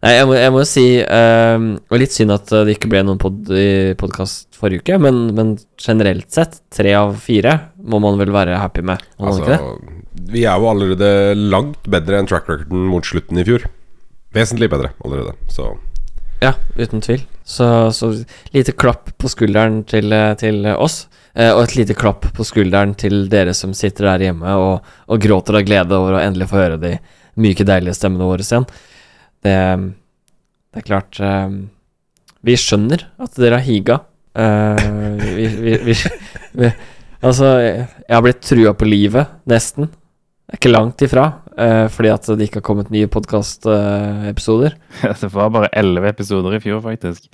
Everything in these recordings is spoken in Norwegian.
Nei, jeg må, jeg må si og Det litt synd at det ikke ble noen pod, podkast forrige uke, men, men generelt sett, tre av fire må man vel være happy med? Altså, vi er jo allerede langt bedre enn track recorden mot slutten i fjor. Vesentlig bedre allerede, så Ja, uten tvil. Så, så lite klapp på skulderen til, til oss. Eh, og et lite klapp på skulderen til dere som sitter der hjemme og, og gråter av glede over å endelig få høre de myke, deilige stemmene våre igjen. Det, det er klart eh, Vi skjønner at dere har higa. Eh, vi, vi, vi, vi Altså, jeg har blitt trua på livet, nesten. Det er ikke langt ifra, eh, fordi at det ikke har kommet nye podkastepisoder. Det var bare elleve episoder i fjor, faktisk.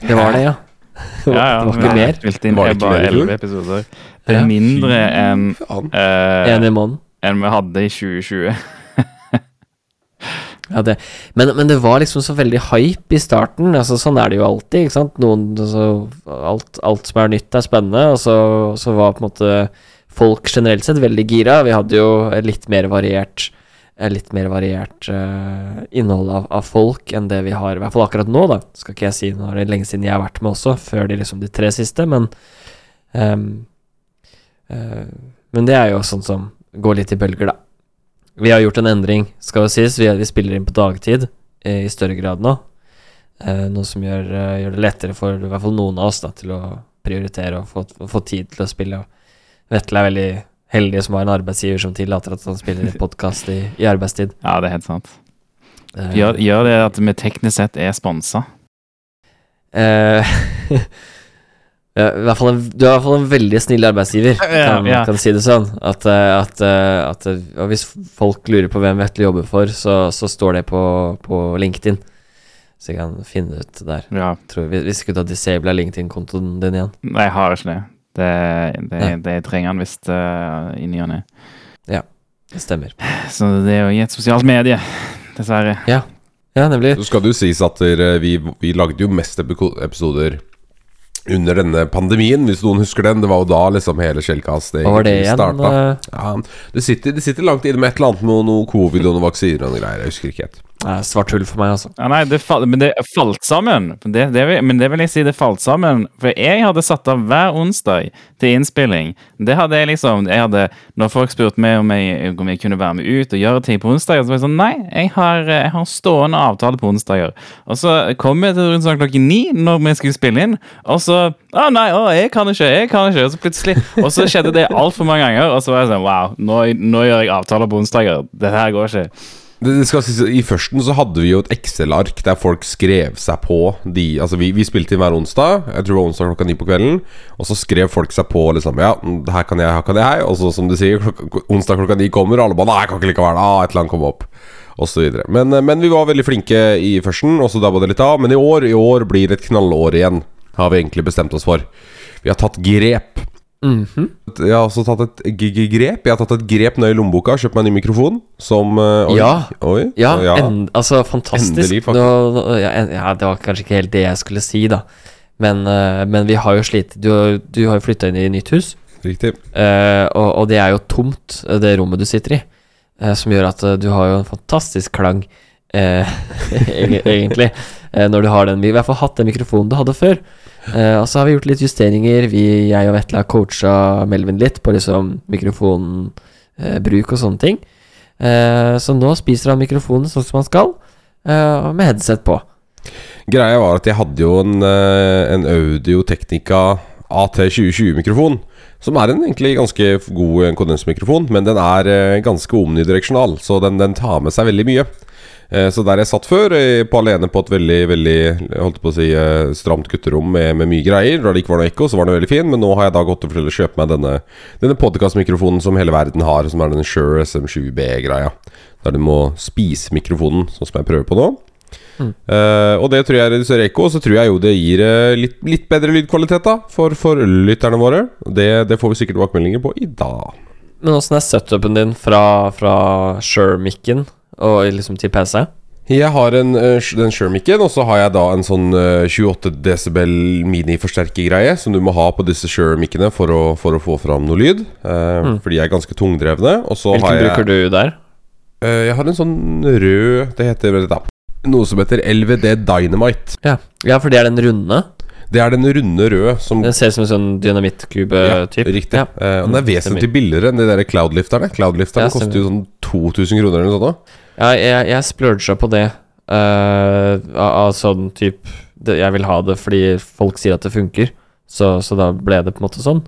det var det, ja. Det var, Ja, ja, det var ikke mer. Spilt inn Var det ikke bare elleve episoder. Det er mindre enn eh, En i måneden. enn vi hadde i 2020. Ja, det. Men, men det var liksom så veldig hype i starten. Altså, sånn er det jo alltid. Ikke sant? Noen, altså, alt, alt som er nytt, er spennende. Og så, så var på en måte folk generelt sett veldig gira. Vi hadde jo litt mer variert Litt mer variert uh, innhold av, av folk enn det vi har, i hvert fall akkurat nå, da. Skal ikke jeg si, nå er det lenge siden jeg har vært med også, før de liksom de tre siste, men um, uh, Men det er jo sånn som går litt i bølger, da. Vi har gjort en endring, skal jo sies. Vi, vi spiller inn på dagtid eh, i større grad nå. Eh, noe som gjør, eh, gjør det lettere for i hvert fall noen av oss da, til å prioritere og få, få tid til å spille. Vetle er veldig heldig som har en arbeidsgiver som tillater at han spiller podkast i, i arbeidstid. Ja, det er helt sant. Eh, Gjør, gjør det at vi teknisk sett er sponsa? eh, ja, i hvert fall en, du er i hvert fall en veldig snill arbeidsgiver, kan, ja. kan si det sånn. At, eh, at, eh, at eh, og hvis folk lurer på hvem Vetle jobber for, så, så står det på, på LinkedIn. Så jeg kan finne ut der. Ja. Tror, vi, vi skulle ta disable LinkedIn-kontoen din igjen. Nei, jeg har ikke det. Det, det, Ja. det trenger han visst uh, i ny og ne. Det stemmer. Så det er jo i et sosialt medie, dessverre. Ja, nemlig. Så skal det jo sies at vi, vi lagde jo mest episoder under denne pandemien, hvis noen husker den. Det var jo da liksom hele igjen? starta. Ja, det sitter, det sitter langt inne med et eller annet med noe covid og noen vaksiner og noen greier. Jeg husker ikke helt. Nei, svart hull for meg, altså. Ja, nei, det fall, men det falt sammen. Det, det, vil- men det vil jeg si det falt sammen. For jeg hadde satt av hver onsdag til innspilling. Det hadde jeg liksom jeg hadde, Når folk spurte meg om jeg, om jeg kunne være med ut og gjøre ting på onsdager, så var jeg sånn Nei, jeg har, jeg har stående avtale på onsdager. Og så kom jeg til rundt sånn klokken ni når vi skulle spille inn, og så Å nei, å, jeg kan ikke, jeg kan ikke. Og så plutselig Og så skjedde det altfor mange ganger, og så var jeg sånn Wow, nå, nå gjør jeg avtaler på onsdager. Dette her går ikke. Skal I førsten så hadde vi jo et Excel-ark der folk skrev seg på de Altså vi, vi spilte inn hver onsdag, jeg tror det var onsdag klokka ni på kvelden. Og så skrev folk seg på liksom Ja, her kan jeg, her kan jeg. Og så som du sier, klokka, onsdag klokka ni kommer, og alle bare Nei, jeg kan ikke likevel. Ah, et eller annet kommer opp. Og så. Men, men vi var veldig flinke i førsten, og så dabba det litt av. Men i år, i år blir et knallår igjen, har vi egentlig bestemt oss for. Vi har tatt grep. Mhm. Jeg har også tatt et grep. Jeg har tatt et grep ned i lommeboka, kjøpt meg en ny mikrofon som eh, oi, Ja. Oi, Ja, ja. En, altså fantastisk. Endelig. Nå, ja, en, ja, det var kanskje ikke helt det jeg skulle si, da. Men, eh, men vi har jo slitt Du, du har jo flytta inn i nytt hus, Riktig. Uh, og, og det er jo tomt, det rommet du sitter i. Uh, som gjør at uh, du har jo en fantastisk klang, egentlig, når du har den. Vi har i hvert fall hatt den mikrofonen du hadde før. Eh, og så har vi gjort litt justeringer. Vi, jeg og Vetle har coacha Melvin litt på liksom mikrofonbruk og sånne ting. Uh, så nå spiser han mikrofonen sånn som han skal, uh, med headset på. Greia var at jeg hadde jo en, eh, en Audio Technica AT2020-mikrofon. Som er en egentlig ganske god kondensmikrofon, men den er eh, ganske omnidireksjonal, så den, den tar med seg veldig mye. Eh, Så der jeg satt før, eh, på alene på et veldig veldig holdt på å si eh, stramt gutterom med, med mye greier, da det ikke var noe ekko, så var den veldig fin. Men nå har jeg da gått til å kjøpe meg denne, denne podkastmikrofonen som hele verden har, som er den Shure SM7B-greia. Der du må spise mikrofonen, sånn som jeg prøver på nå. Eh, og det tror jeg reduserer ekko, og så tror jeg jo det gir uh, litt, litt bedre lydkvalitet da for, for lytterne våre. Det, det får vi sikkert tilbakemeldinger på i dag. Men åssen er setupen din fra, fra Shure-mikken og liksom til PC? Jeg har en, eh, den Shure-mikken, og så har jeg da en sånn eh, 28 desibel mini-forsterkergreie som du må ha på disse Shure-mikkene for, å- for å få fram noe lyd. eh, For de er ganske tungdrevne. Hvilken jeg bruker du der? eh, Jeg har en sånn rød Det heter da noe som heter LVD Dynamite. Ja. ja, for det er den runde. Det er den runde røde som Den ser ut som en sånn dynamittkube-type. Ja, riktig. Ja. Eh, og den er Mm, vesentlig billigere enn de der Cloudlifterne. Cloudlifterne Ja, koster jo sånn 2000 kroner eller noe sånt. da? Ja, jeg, jeg splurga på det. Uh, av, av sånn type det, Jeg vil ha det fordi folk sier at det funker. Så, så da ble det på en måte sånn.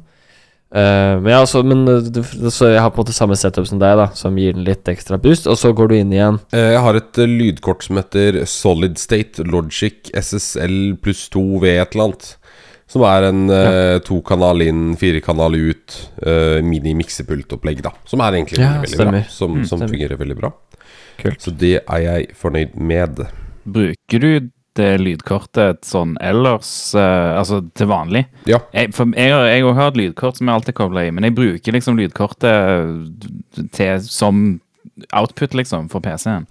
Uh, men ja, så, men eh, så jeg har på en måte samme setup som deg, da som gir den litt ekstra boost. Og så går du inn igjen. Uh, Jeg har et eh, lydkort som heter Solid State Logic SSL pluss 2 V et eller annet. Som er en to kanal inn, fire kanal ut, uh, mini-miksepultopplegg, da. Som er egentlig Ja, veldig, veldig bra. Som, Mm, som fungerer veldig bra. Kult. Så det er jeg fornøyd med. Bruker du det lydkortet sånn ellers, uh, altså til vanlig? Ja. Jeg, for jeg, har- jeg har et lydkort som jeg alltid kobler i, men jeg bruker liksom lydkortet til, som output, liksom, for PC-en.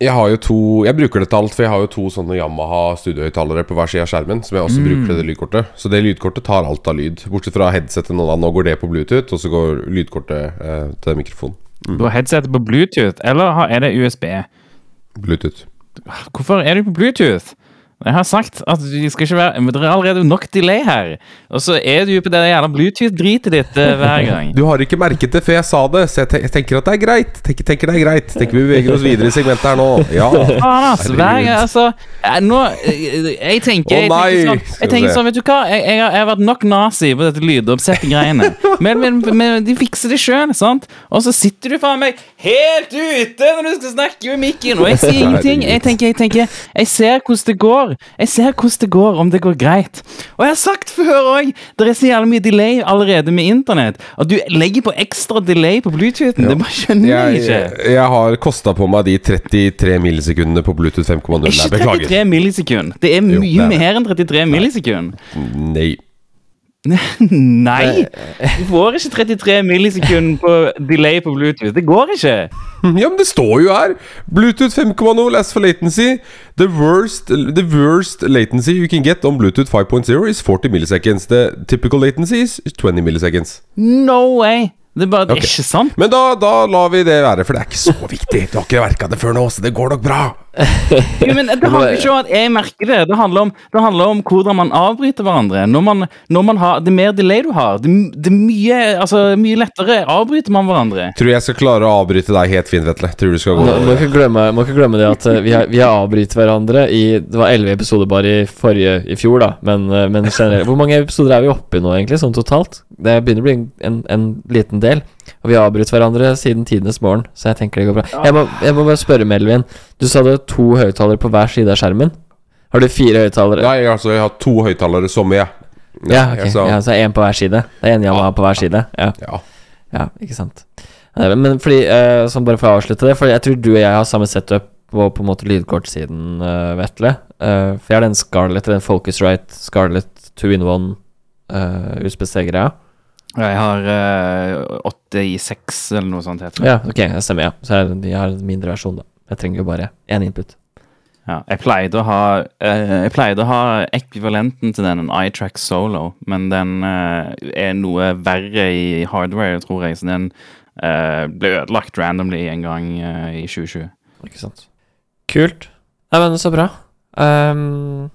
Jeg har jo to Jeg bruker det til alt, for jeg har jo to sånne Yamaha studiohøyttalere på hver side av skjermen, som jeg også bruker til det lydkortet. Så det lydkortet tar alt av lyd. Bortsett fra headsetet nå, da. Nå går det på Bluetooth, og så går lydkortet eh, til mikrofonen. Du har headsetet på Bluetooth, eller er det USB? Bluetooth. Hvorfor er du på Bluetooth? Jeg har sagt at du skal ikke være men Det er allerede nok delay her. Og så er du på det jævla Bluetooth-dritet ditt eh, hver gang. Du har ikke merket det før jeg sa det, så jeg, te jeg tenker at det er greit. Tenker, tenker det er greit. Tenker vi beveger oss videre i segmentet her nå. Ja. Faen, ass. Hver gang, altså eh, Nå eh, Jeg tenker, jeg tenker sånn, jeg tenker sånn Vet du hva? Jeg, jeg, har, jeg har vært nok nazi på dette lydoppsettet-greiene. Men, men, men de fikser det sjøl, sant? Og så sitter du faen meg helt ute når du skal snakke med mikken, og jeg sier ingenting. Jeg tenker, jeg tenker Jeg ser hvordan det går. Jeg ser hvordan det går, om det går greit. Og jeg har sagt før òg, det er så jævlig mye delay allerede med internett. At du legger på ekstra delay på Bluetoothen. Det bare skjønner jeg ikke. jeg har kosta på meg de 33 millisekundene på Bluetooth 5,0. Er ikke beklager. 33 millisekunder. Det er Jo, mye det. mer enn 33 millisekunder. Nei. Nei! Du får ikke 33 millisekunder på delay på Bluetooth. Det går ikke. Ja, men det står jo her! Bluetooth 5,0 last for latency. The worst, the worst latency you can get on Bluetooth 5.0 is 40 milliseconds. The typical latency is 20 milliseconds. No way! Det er bare okay. Ikke sant. Men da, da lar vi det være, for det er ikke så viktig. Du har ikke merka det før nå, så det går nok bra. Jo, men Det handler ikke om at jeg merker det. Det handler om, det handler om hvordan man avbryter hverandre. Når man, når man har, Det mer delay du har, det, det er mye, altså, mye lettere avbryter man hverandre. Tror jeg skal klare å avbryte deg helt fint, Vetle. Tror du skal gå Må, må, ikke glemme, må ikke glemme det at eh, vi har, vi har avbrytet hverandre i Det var elleve episoder bare i forrige i fjor, da. Men, eh, men generelt Hvor mange episoder er vi oppe i nå, egentlig, sånn totalt? Det begynner å bli en, en, en liten del. Og vi har avbrutt hverandre siden tidenes morgen, så jeg tenker det går bra. Jeg må, jeg må bare spørre, Melvin. Du sa det var to høyttalere på hver side av skjermen. Har du fire høyttalere? Nei, altså, jeg har to høyttalere som jeg. Ja, ok. jeg sa- Ja, så én på hver side. Det er én Yamaha på hver side. Ja. ja. Ja, ikke sant. Men fordi, sånn bare for å avslutte det, For jeg tror du og jeg har samme setup på på en måte lydkortsiden, uh, Vetle. Uh, for jeg har den Scarlett, den Focusrite Scarlett 2 in 1 uh, USBC-greia. Jeg har uh, 8 i 6 eller noe sånt. heter det. Ja, ok, det stemmer, ja. Så jeg, jeg har en mindre versjon, da. Jeg trenger jo bare én input. Ja, jeg pleide å ha eh, Jeg pleide å ha ekvivalenten til den, en iTrack Solo, men den eh, er noe verre i hardware, tror jeg, så den eh, ble ødelagt randomly en gang eh, i 2020. Ikke sant. Kult. Nei, men så bra. Um,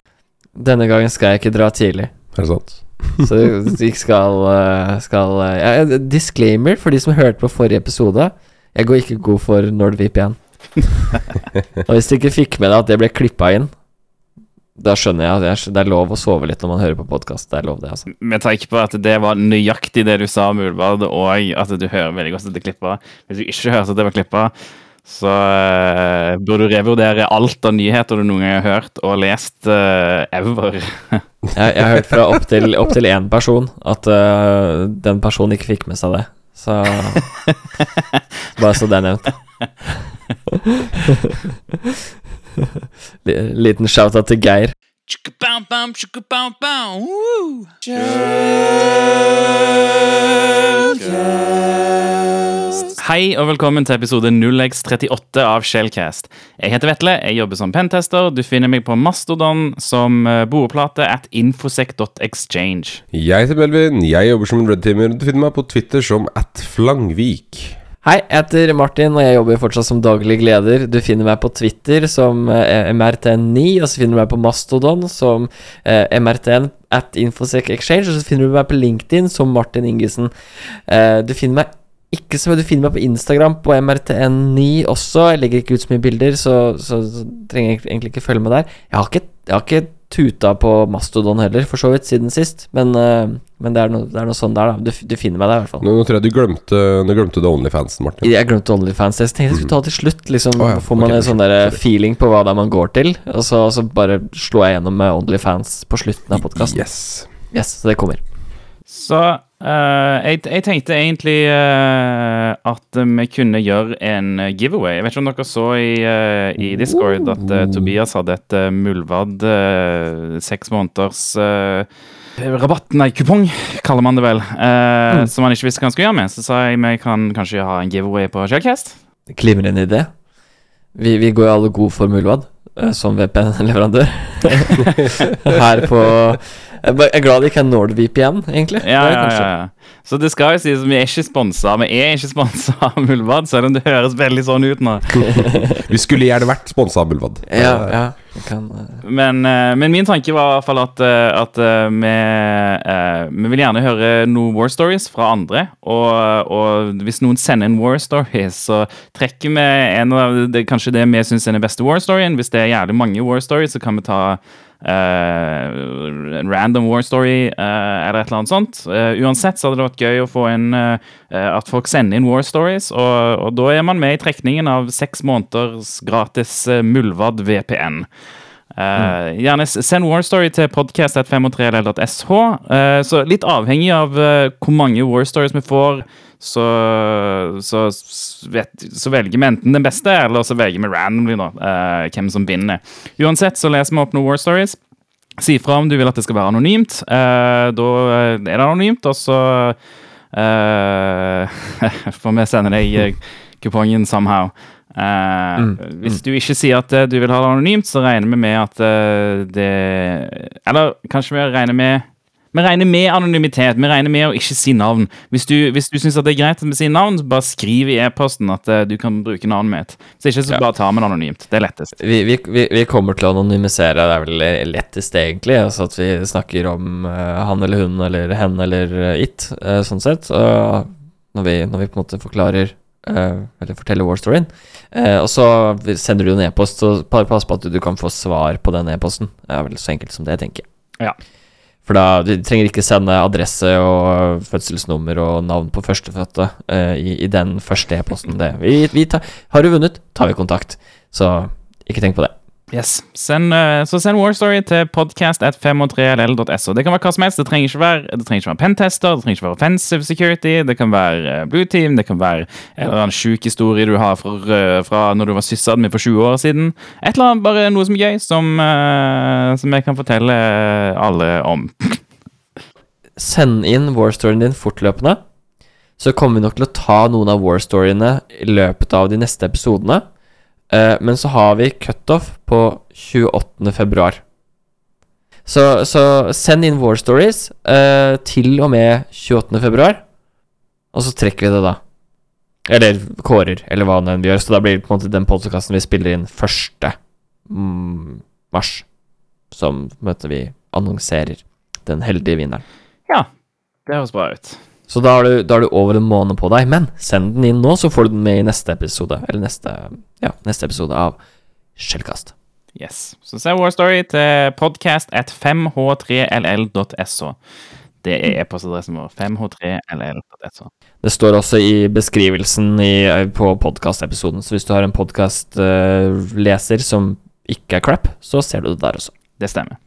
denne gangen skal jeg ikke dra tidlig. Er det sant? Så du ikke skal, eh, skal eh, ja, Disclaimer for de som hørte på forrige episode. Jeg går ikke god for NordVPN. og hvis du ikke fikk med deg at det ble klippa inn, da skjønner jeg at det er lov å sove litt når man hører på podkast. Det er lov, det, altså. Med tanke på at det var nøyaktig det du sa, om Ulvard, og at du hører veldig godt at det er klippa. Hvis du ikke hørte at det var klippa, så uh, burde du revurdere alt av nyheter du noen gang har hørt og lest uh, ever. Jeg, jeg har hørt fra opptil opp til én person at uh, den personen ikke fikk med seg det. Så Bare så det er nevnt. Liten shout-out til Geir. Hei og velkommen til episode 0x38 av Shellcast. Jeg heter Vetle, jeg jobber som pentester. Du finner meg på Mastodon som eh, boreplate at infosec.exchange. Jeg heter Melvin, jeg jobber som redteamer. Du finner meg på Twitter som at Flangvik. Hei, jeg heter Martin, og jeg jobber fortsatt som daglig leder. Du finner meg på Twitter som eh, MRTN9, og så finner du meg på Mastodon som eh, MRTN at Infosec Exchange, og så finner du meg på LinkedIn som Martin Ingesen. Eh, du finner meg ikke så mye, du finner meg på Instagram på MRTN9 også. Jeg legger ikke ut så mye bilder, så, så, så trenger jeg egentlig ikke følge med der. Jeg har ikke, jeg har ikke tuta på Mastodon heller, for så vidt, siden sist. Men, eh, men det, er noe, det er noe sånn der, da. Du, du finner meg der, i hvert fall. Nå, nå tror jeg du glemte, du glemte det Onlyfansen, Martin. Jeg glemte OnlyFans. Jeg tenkte jeg skulle ta det til slutt. Liksom oh, ja, Får man okay, en sånn der feeling på hva det er man går til. Og så, så bare slår jeg gjennom med OnlyFans på slutten av podkasten. Yes. Yes, så det kommer. Så eh, jeg, jeg tenkte egentlig uh, at vi kunne gjøre en giveaway. Jeg vet ikke om dere så i, uh, i Discord at eh, Tobias hadde et Muldvad eh, seks måneders rabatt, nei, kupong, kaller man det vel, Mm. som han ikke visste hva han skulle gjøre med. Så sa jeg vi kan kanskje ha en giveaway på Shellcast. Glimrende idé. Vi, vi går jo alle god for Muldvad eh, som VPN-leverandør. Her på Jeg er glad det ikke er NordVPN, egentlig. Ja, Det ja, ja. ja. Så det skal jo sies at vi er ikke sponsa. Vi er ikke sponsa av Muldvad, selv om det høres veldig sånn ut nå. Vi skulle gjerne vært sponsa av Bulvad. Ja, ja. Kan, uh... Men, eh, men min tanke var i hvert fall at, eh, at eh, vi, uh, vi vil gjerne høre noen war stories fra andre. Og, og hvis noen sender inn war stories, så trekker vi en av det, kanskje det vi syns er den beste war storyen. Hvis det er jævlig mange war stories, så kan vi ta en random war story uh, eller et eller annet sånt. Uh, uansett så hadde det vært gøy å få en at folk sender inn war stories, og, og da er man med i trekningen av seks måneders gratis uh, Muldvad VPN. Eh, gjerne send war story til podcast.503.sh. Uh, så litt avhengig av hvor mange war stories vi får, så, så, vet, så velger vi enten den beste, eller så velger vi randomly da, eh, hvem som vinner. Uansett så leser vi opp noen war stories. Si fra om du vil at det skal være anonymt. Eh, da er det anonymt, og så eh, får vi sende deg eh, kupongen somehow. Eh, Hvis du ikke sier at uh, du vil ha det anonymt, så regner vi med at uh, det Eller kanskje vi regner med vi regner med anonymitet. Vi regner med å ikke si navn. Hvis du, hvis du syns det er greit at vi sier navn, så bare skriv i e-posten at uh, du kan bruke navnet mitt. Så ikke så Ja. bare ta med det anonymt. Det er lettest. vi, vi, vi, vi kommer til å anonymisere, det er vel lettest egentlig. Altså at vi snakker om uh, han eller hun eller hen eller eh, it, sånn sett. Når vi, når vi på en måte forklarer eller forteller war storyen. Og så sender du en e-post, så pass på at du kan få svar på den e-posten. Det er vel så enkelt som det, tenker jeg. Ja. For da du trenger ikke sende adresse og fødselsnummer og navn på førstefødte uh, i, i den første e-posten. Vi, vi har du vunnet, tar vi kontakt. Så ikke tenk på det. Yes. Send, eh, så send War Story til podcast.503ll.so. Det kan være hva som helst. Det trenger ikke være, det trenger ikke være pentester, det trenger ikke være offensive security, det kan være eh, blue team, det kan være en eller annen sjuk historie du har fra, fra når du var syssad med for 20 år siden. Et eller annet, bare noe som er gøy, som, eh, som jeg kan fortelle alle om. Send inn war-storyen din fortløpende. Så kommer vi nok til å ta noen av war-storyene i løpet av de neste episodene. Eh, men så har vi cutoff på 28. februar. Så, så send inn war stories uh, til og med 28. februar. Og så trekker vi det da. Eller kårer, eller hva det enn vi gjør. Så da blir det på en måte den podkasten vi spiller inn 1. Mm, mars. Som møter vi annonserer den heldige vinneren. Ja, det høres bra ut. Så da har, du, da har du over en måned på deg. Men send den inn nå, så får du den med i neste episode. Eller neste, ja, neste episode av Skjellkast. Yes. Så se War Story til podcast at 5h3ll.so. Det er e-postadressen vår. 5h3ll.so. Det står også i beskrivelsen i, på podkastepisoden, så hvis du har en podkastleser som ikke er crap, så ser du det der også. Det stemmer.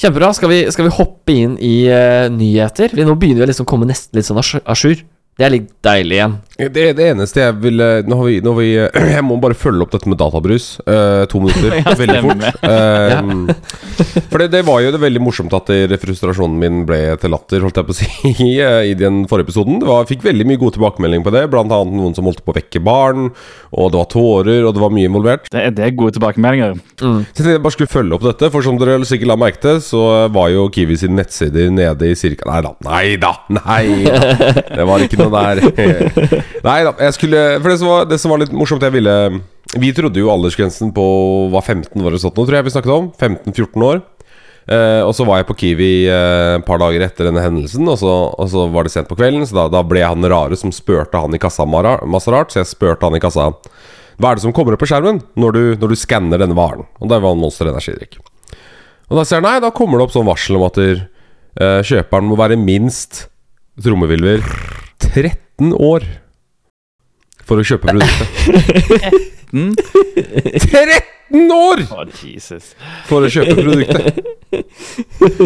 Kjempebra. Skal vi, skal vi hoppe inn i uh, nyheter? Vi, nå begynner vi å liksom komme nesten litt sånn à jour. Det er litt deilig igjen. Det, det eneste jeg vil eh, Nå har vi, nå har vi Jeg må bare følge opp dette med databrus. Uh, to minutter. Ja, veldig fort. Eh, For det, det var jo det veldig morsomt at det, frustrasjonen min ble til latter, holdt jeg på å si, eh, i den forrige episoden. Det var, fikk veldig mye god tilbakemelding på det, blant annet noen som holdt på å vekke barn, og det var tårer, og det var mye involvert. Det, er- det er gode tilbakemeldinger. Så jeg tenkte jeg bare skulle følge opp dette, for som dere sikkert la merke til, så var jo Kiwi sine nettsider nede i cirka Nei da, nei da, nei da. Det var ikke noe det er Nei da, jeg skulle For det som, var, det som var litt morsomt, jeg ville Vi trodde jo aldersgrensen på var 15 år eller sånt nå, tror jeg vi snakket om. 15-14 år. Eh, og så var jeg på Kiwi eh, et par dager etter denne hendelsen, og så, og så var det sent på kvelden, så da, da ble han rare som spurte han i kassa masse rart, så jeg spurte han i kassa Hva er det som kommer opp på skjermen når du, når du skanner denne varen? Og det var en Monster energidrikk. Og da sier han nei, da kommer det opp sånn varsel om at der, eh, kjøperen må være minst trommevilver 13 år for å kjøpe produktet. Mm. 13 år Å, Jesus. for å kjøpe produktet!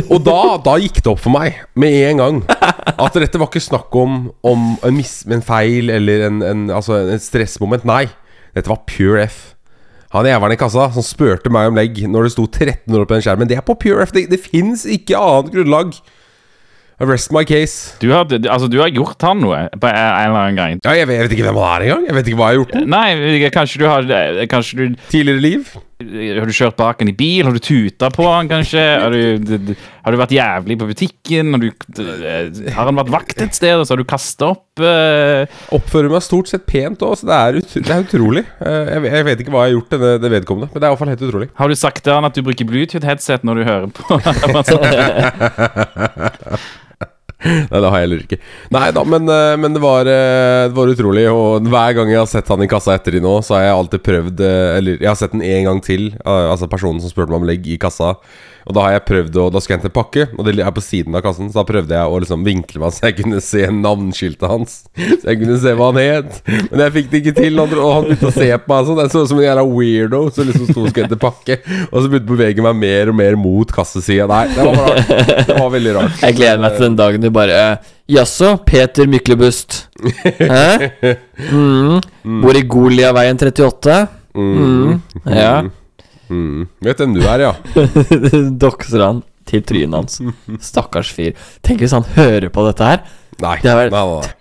Og da, da gikk det opp for meg med en gang at dette var ikke snakk om, om en, mis, en feil eller en, en, altså en stressmoment. Nei, dette var pure F. Han jævelen i kassa som spurte meg om legg når det sto 13 år på den skjermen. Det er på pure F. Det, det fins ikke annet grunnlag. Arrest my case. Du har, altså, du har gjort han noe på en eller annen gang. Ja, jeg, vet, jeg vet ikke hvem han er engang. Jeg vet ikke hva jeg har gjort. Nei, kanskje du har Kanskje du Tidligere liv. Har du kjørt bak han i bil? Har du tuta på han, kanskje? Har du, har du vært jævlig på butikken? Har, du, har han vært vakt et sted, og så har du kasta opp Uh... Oppfører meg stort sett pent òg, så det er, ut, det er utrolig. Uh, Jeg, vet- jeg vet ikke hva jeg har gjort denne, det vedkommende, men det er iallfall helt utrolig. Har du sagt til han at du bruker Bluetooth-headset når du hører på? Nei, det har jeg heller ikke. Nei da, men, eh, men det, var, eh, det var utrolig. Og hver gang jeg har sett han i kassa etter de nå, så har jeg alltid prøvd eh, Eller jeg har sett den en gang til. Altså personen som spurte meg om legg i kassa. Og da har jeg prøvd å Da skulle jeg hente pakke, og det er på siden av kassen. Så da prøvde jeg å liksom vinkle meg så jeg kunne se navneskiltet hans. Så jeg kunne se hva han het. Men jeg fikk det ikke til. Og og han begynte å se på meg sånn. Jeg så ut som en jævla weirdo som liksom sto og skulle hente pakke. Og så begynte å bevege meg mer og mer mot kassesida. Nei, det var rart. Det var veldig rart. Jeg gleder meg til den dagen du bare Jaså, Peter Myklebust. Hæ? Mm. Bor i Goliaveien 38? Mm. Ja. Mm. Vet hvem du er, ja. Dokser han til trynet hans. Stakkars fyr. Tenk hvis han hører på dette her. Nei. Det er vel- nei, nei, nei.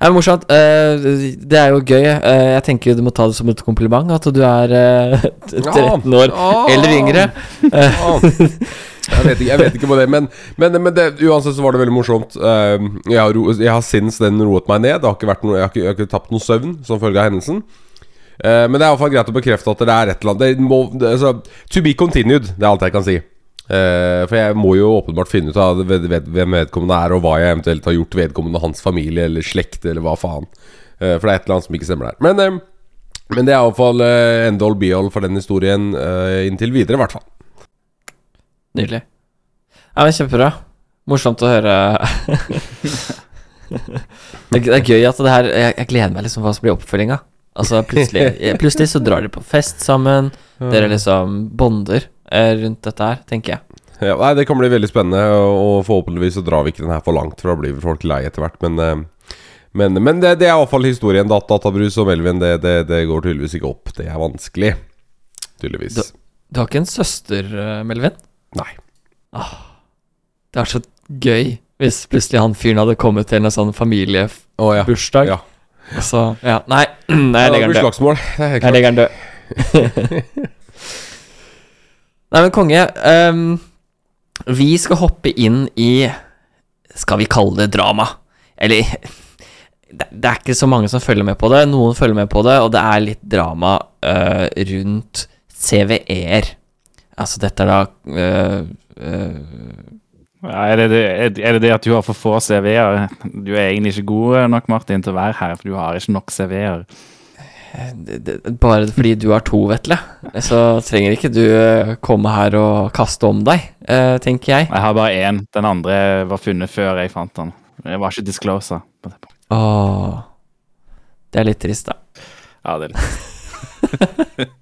Det er morsomt. eh, det er jo gøy. Eh, jeg tenker du må ta det som et kompliment at du er eh, 13 år Ja. eller yngre. Ah, Jeg vet ikke, jeg vet ikke på det, men, men, men det, uansett så var det veldig morsomt. Eh, jeg, har, jeg har sinns den roet meg ned. Det har ikke vært noe, jeg, har ikke, jeg har ikke tapt noe søvn som følge av hendelsen. Eh, men det er iallfall greit å bekrefte at det er et eller annet det må, det, altså, To be continued, det er alt jeg kan si. Uh, for jeg må jo åpenbart finne ut av ved, ved, hvem vedkommende er, og hva jeg eventuelt har gjort vedkommende hans familie eller slekt, eller hva faen. Uh, for det er et eller annet som ikke stemmer der. Men, men det er iallfall uh, end all be all for den historien inntil videre, i hvert fall. Nydelig. Ja, men Kjempebra. Morsomt å høre. det, er- det er gøy at det her Jeg, jeg gleder meg liksom hva som blir oppfølginga. Altså plutselig, plutselig så drar dere på fest sammen. Dere liksom bonder eh, rundt dette her, tenker jeg. Ja, nei, Det kan bli veldig spennende, og, forhåpentligvis så drar vi ikke den her for langt, for da blir folk lei etter hvert. Men, eh, men, men det, det er iallfall historien. Dat, databrus og Melvin, det, det, det går tydeligvis ikke opp. Det er vanskelig. Tydeligvis. Du, Du har ikke en søster, eh, Melvin? Nei. Det er så gøy hvis plutselig han fyren hadde kommet til en sånn familiebursdag. Å ja. så Ja, nei, nei jeg legger den død. slagsmål. Jeg legger den død. Nei, men konge Um, Vi skal hoppe inn i Skal vi kalle det drama? Eller det, det er ikke så mange som følger med på det. Noen følger med på det, og det er litt drama uh, rundt CVE-er. Altså, dette er da uh, Ja, er, det det, er det det at du har for få CV-er? Du er egentlig ikke god nok, Martin, til å være her, for du har ikke nok CV-er. Bare fordi du har to, Vetle, så trenger ikke du eh, komme her og kaste om deg, eh, tenker jeg. Jeg har bare én. Den andre var funnet før jeg fant den. Jeg var ikke disclosa. på det punktet. Åh, det er litt trist, da. Ja, det er litt Eh,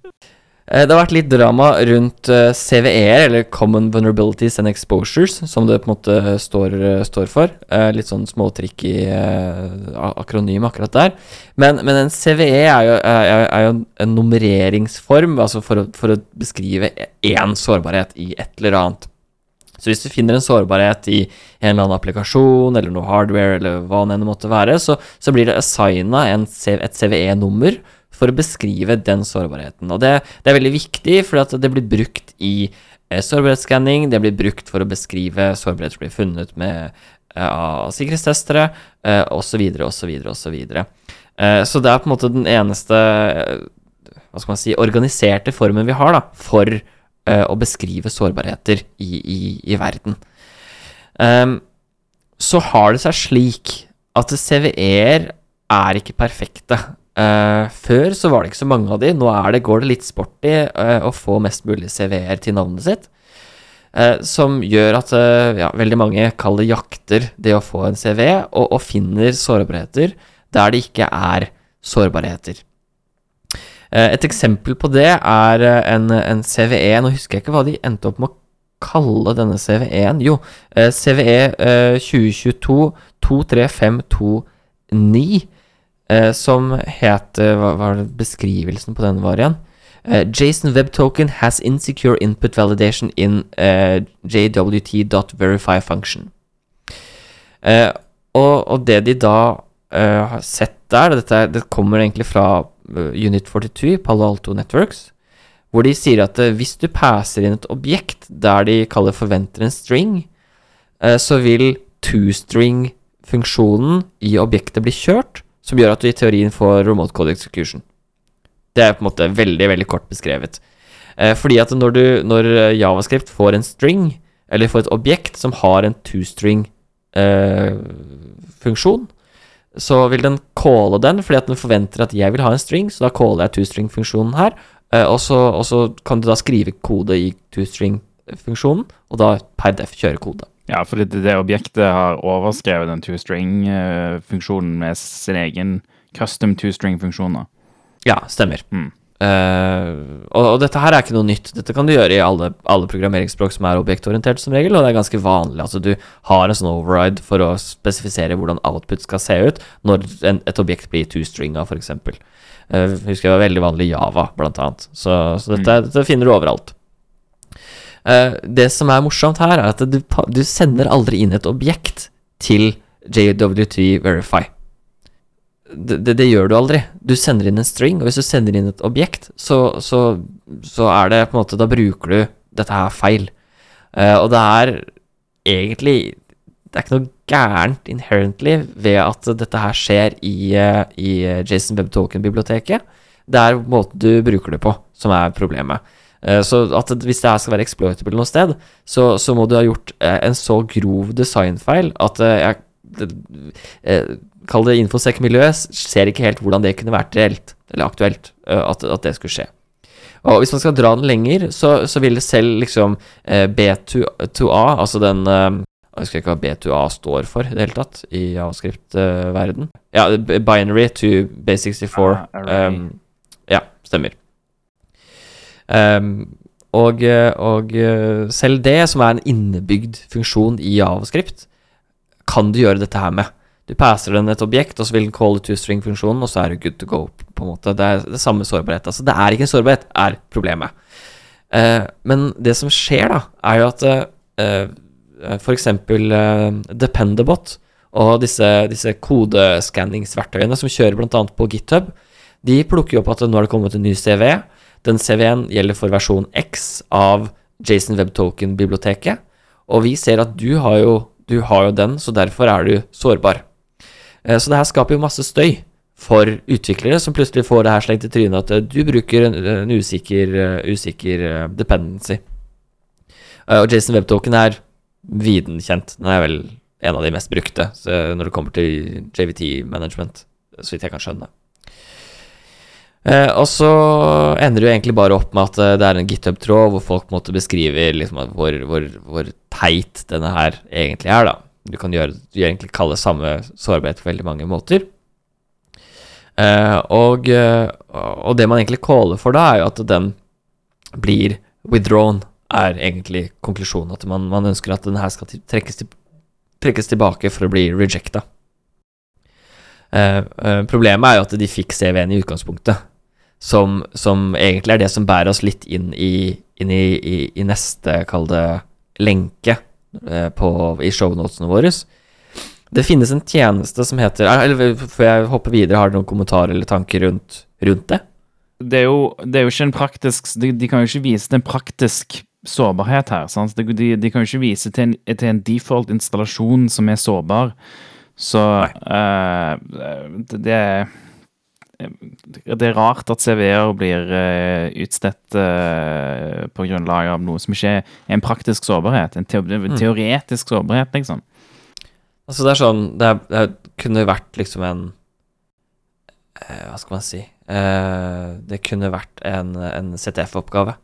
Det har vært litt drama rundt eh, CVE-er, eller Common Vulnerabilities and Exposures, som det på en måte står, eh, står for. Eh, Litt sånn småtricky eh, a- akronym akkurat der. Men, men en CVE er jo, er, jo en nummereringsform, altså for å, for å beskrive én sårbarhet i et eller annet. Så hvis du finner en sårbarhet i en eller annen applikasjon eller noe hardware eller hva det måtte være, så, så blir det assigna et CVE-nummer for å beskrive den sårbarheten. Og det, det er veldig viktig, for det blir brukt i eh, sårbarhetsskanning, det blir brukt for å beskrive sårbarhet som blir funnet med eh, av sikkerhetstestere, eh, osv., osv., osv. Så det er på en måte den eneste eh, hva skal man si, organiserte formen vi har da, for eh, å beskrive sårbarheter i, i, i verden. Um, så har det seg slik at CVE-er er ikke perfekte. Eh, før så var det ikke så mange av de, nå det, går det litt sporty i eh, å få mest mulig CV-er til navnet sitt. Uh, som gjør at ja, veldig mange kaller jakter det å få en CV, og, og finner sårbarheter der det ikke er sårbarheter. Et eksempel på det er en, en CVE Nå husker jeg ikke hva de endte opp med å kalle denne CVE-en. Jo, CVE eh, 2022 23529, eh, som het eh, Hva var det beskrivelsen på den var igjen? Uh, Jason Web Token has insecure input validation in uh, JWT.verify function. Uh, og, og det de da uh, har sett der, dette det kommer egentlig fra eh, Unit 42 Palo Alto Networks, hvor de sier at eh, hvis du passer inn et objekt der de kaller forventer en string, eh, så vil two-string-funksjonen i objektet bli kjørt, som gjør at du i teorien får remote code execution. Det er på en måte veldig, veldig kort beskrevet. Eh, fordi at når, du, når eh, Javascript får en string, eller får et objekt som har en two-string-funksjon, så vil den calle den, fordi at den forventer at jeg vil ha en string, så da caller jeg two-string-funksjonen her, eh, og, så, og så kan du da skrive kode i two-string-funksjonen, og da per def kjøre kode. Ja, fordi det, det objektet har overskrevet den two-string-funksjonen med sin egen custom two-string-funksjon. Ja, stemmer. Mm. Uh, og, og dette her er ikke noe nytt. Dette kan du gjøre i alle, alle programmeringsspråk som er objektorientert, som regel, og det er ganske vanlig. Altså, du har en sånn override for å spesifisere hvordan output skal se ut når en, et objekt blir two-stringa, f.eks. Uh, husker jeg var veldig vanlig i Java, blant annet. Så, så dette, dette finner du overalt. Eh, det som er morsomt her, er at du, du sender aldri inn et objekt til JWT Verify det, det, det gjør du aldri. Du sender inn en string, og hvis du sender inn et objekt, så, så, så er det på en måte Da bruker du dette her feil. Uh, og det er egentlig Det er ikke noe gærent inherently ved at dette her skjer i, uh, i Jason Web Token-biblioteket. Det er måten du bruker det på som er problemet. Eh, Så at hvis det her skal være exploitable noe sted, så, så må du ha gjort eh, en så grov designfeil at eh, jeg Kall det infosec-miljøet ser ikke helt hvordan det kunne vært reelt, eller aktuelt, at, at det skulle skje. Og hvis man skal dra den lenger, så, så vil det selv liksom eh, B2A, altså den Jeg husker ikke hva B2A står for i det hele tatt, i javascript-verden. ja, binary to B64. Ah. Um, ja, stemmer. Um, og, og eh, selv det, som er en innebygd funksjon i javascript, kan du gjøre dette her med. Du passer den et objekt, og så vil den calle to-string-funksjonen, og så er du good to go. på en måte. Det er det samme sårbarhet. Altså, det er ikke en sårbarhet, er problemet. Uh, men det som skjer, da, er jo at uh, eksempel eh, Dependabot og disse, disse kodeskanningsverktøyene som kjører bl.a. på GitHub, de plukker jo opp at nå har det kommet en ny CV. Den CV-en gjelder for versjon X av Jason Web Token-biblioteket. Og vi ser at du har, jo, du har jo den, så derfor er du sårbar. Eh, Så det her skaper jo masse støy for utviklere som plutselig får det her slengt i trynet at eh, du bruker en, en usikker, eh, usikker dependency. Og Jason Web Token er viden kjent. Den er vel en av de mest brukte når det kommer til JVT management, så vidt jeg kan skjønne. Eh, og så ender det jo egentlig bare opp med at eh, det er en GitHub-tråd hvor folk måtte beskrive liksom, hvor, hvor, hvor teit denne her egentlig er, da. Du kan gjøre, du egentlig kalle samme sårbarhet på veldig mange måter. Eh, og, eh, og det man egentlig caller for da, er jo at den blir withdrawn, er egentlig konklusjonen. At man, man ønsker at den her skal trekkes, til, trekkes tilbake for å bli rejecta. Uh, uh, problemet er jo at de fikk CV-en i utgangspunktet, som, som egentlig er det som bærer oss litt inn i, inn i, i, i neste, kall det, lenke eh, på, i shownotene våre. Det finnes en tjeneste som heter Eller før jeg hopper videre, har du noen kommentarer eller tanker rundt, rundt det? Det er, jo, det er jo ikke en praktisk de, de kan jo ikke vise til en praktisk sårbarhet her. Sant? De, de, kan jo ikke vise til en, til en default installasjon som er sårbar. Så uh, det, det det er rart at CV-er blir uh, utstedt uh, på grunnlag av noe som ikke er en praktisk sårbarhet. En teo Mm. teoretisk sårbarhet, liksom. Altså, det er sånn Det, er, det kunne vært liksom en uh, Hva skal man si Det kunne vært en, en CTF-oppgave,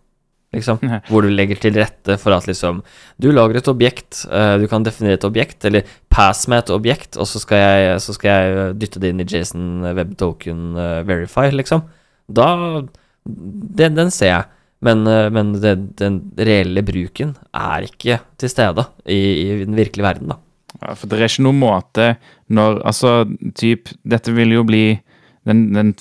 liksom. hvor du legger til rette for at liksom Du lager et objekt, uh, du kan definere et objekt, eller pass med et objekt, og så skal jeg, så skal jeg dytte det inn i Jason Web Token uh, Verify, liksom. Da Den, den ser jeg. Men, uh, men det, den reelle bruken er ikke til stede i, i den virkelige verden, da. Ja, for det er ikke noen måte når Altså, typ Dette vil jo bli den, den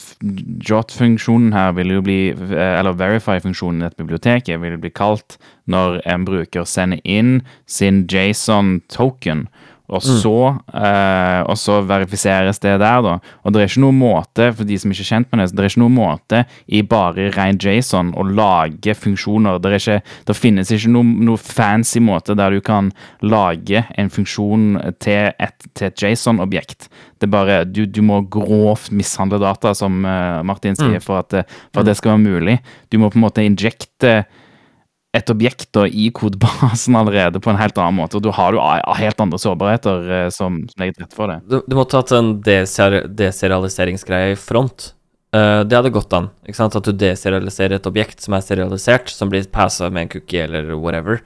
jot-funksjonen her vil jo bli eh, Eller verify-funksjonen i dette biblioteket vil bli kalt når en bruker sender inn sin JSON-token, og så, eh, og så verifiseres det der, da. Og det er ikke noen måte, for de som ikke er kjent med det, så det er ikke noen måte i bare ren JSON å lage funksjoner. Det, er ikke, det finnes ikke noen noe fancy måte der du kan lage en funksjon til et, et JSON-objekt. Det er bare, du, du må grovt mishandle data, som eh, Martin sier, for at, for at det skal være mulig. Du må på en måte injekte et objekt da, i kodebasen allerede på en helt annen måte, og du har jo helt andre sårbarheter eh, som, som legger til rette for det. Du, du måtte hatt en deserialiseringsgreie i front. Uh, det hadde gått an. ikke sant? At du deserialiserer et objekt som er serialisert, som blir passa med en cookie eller whatever,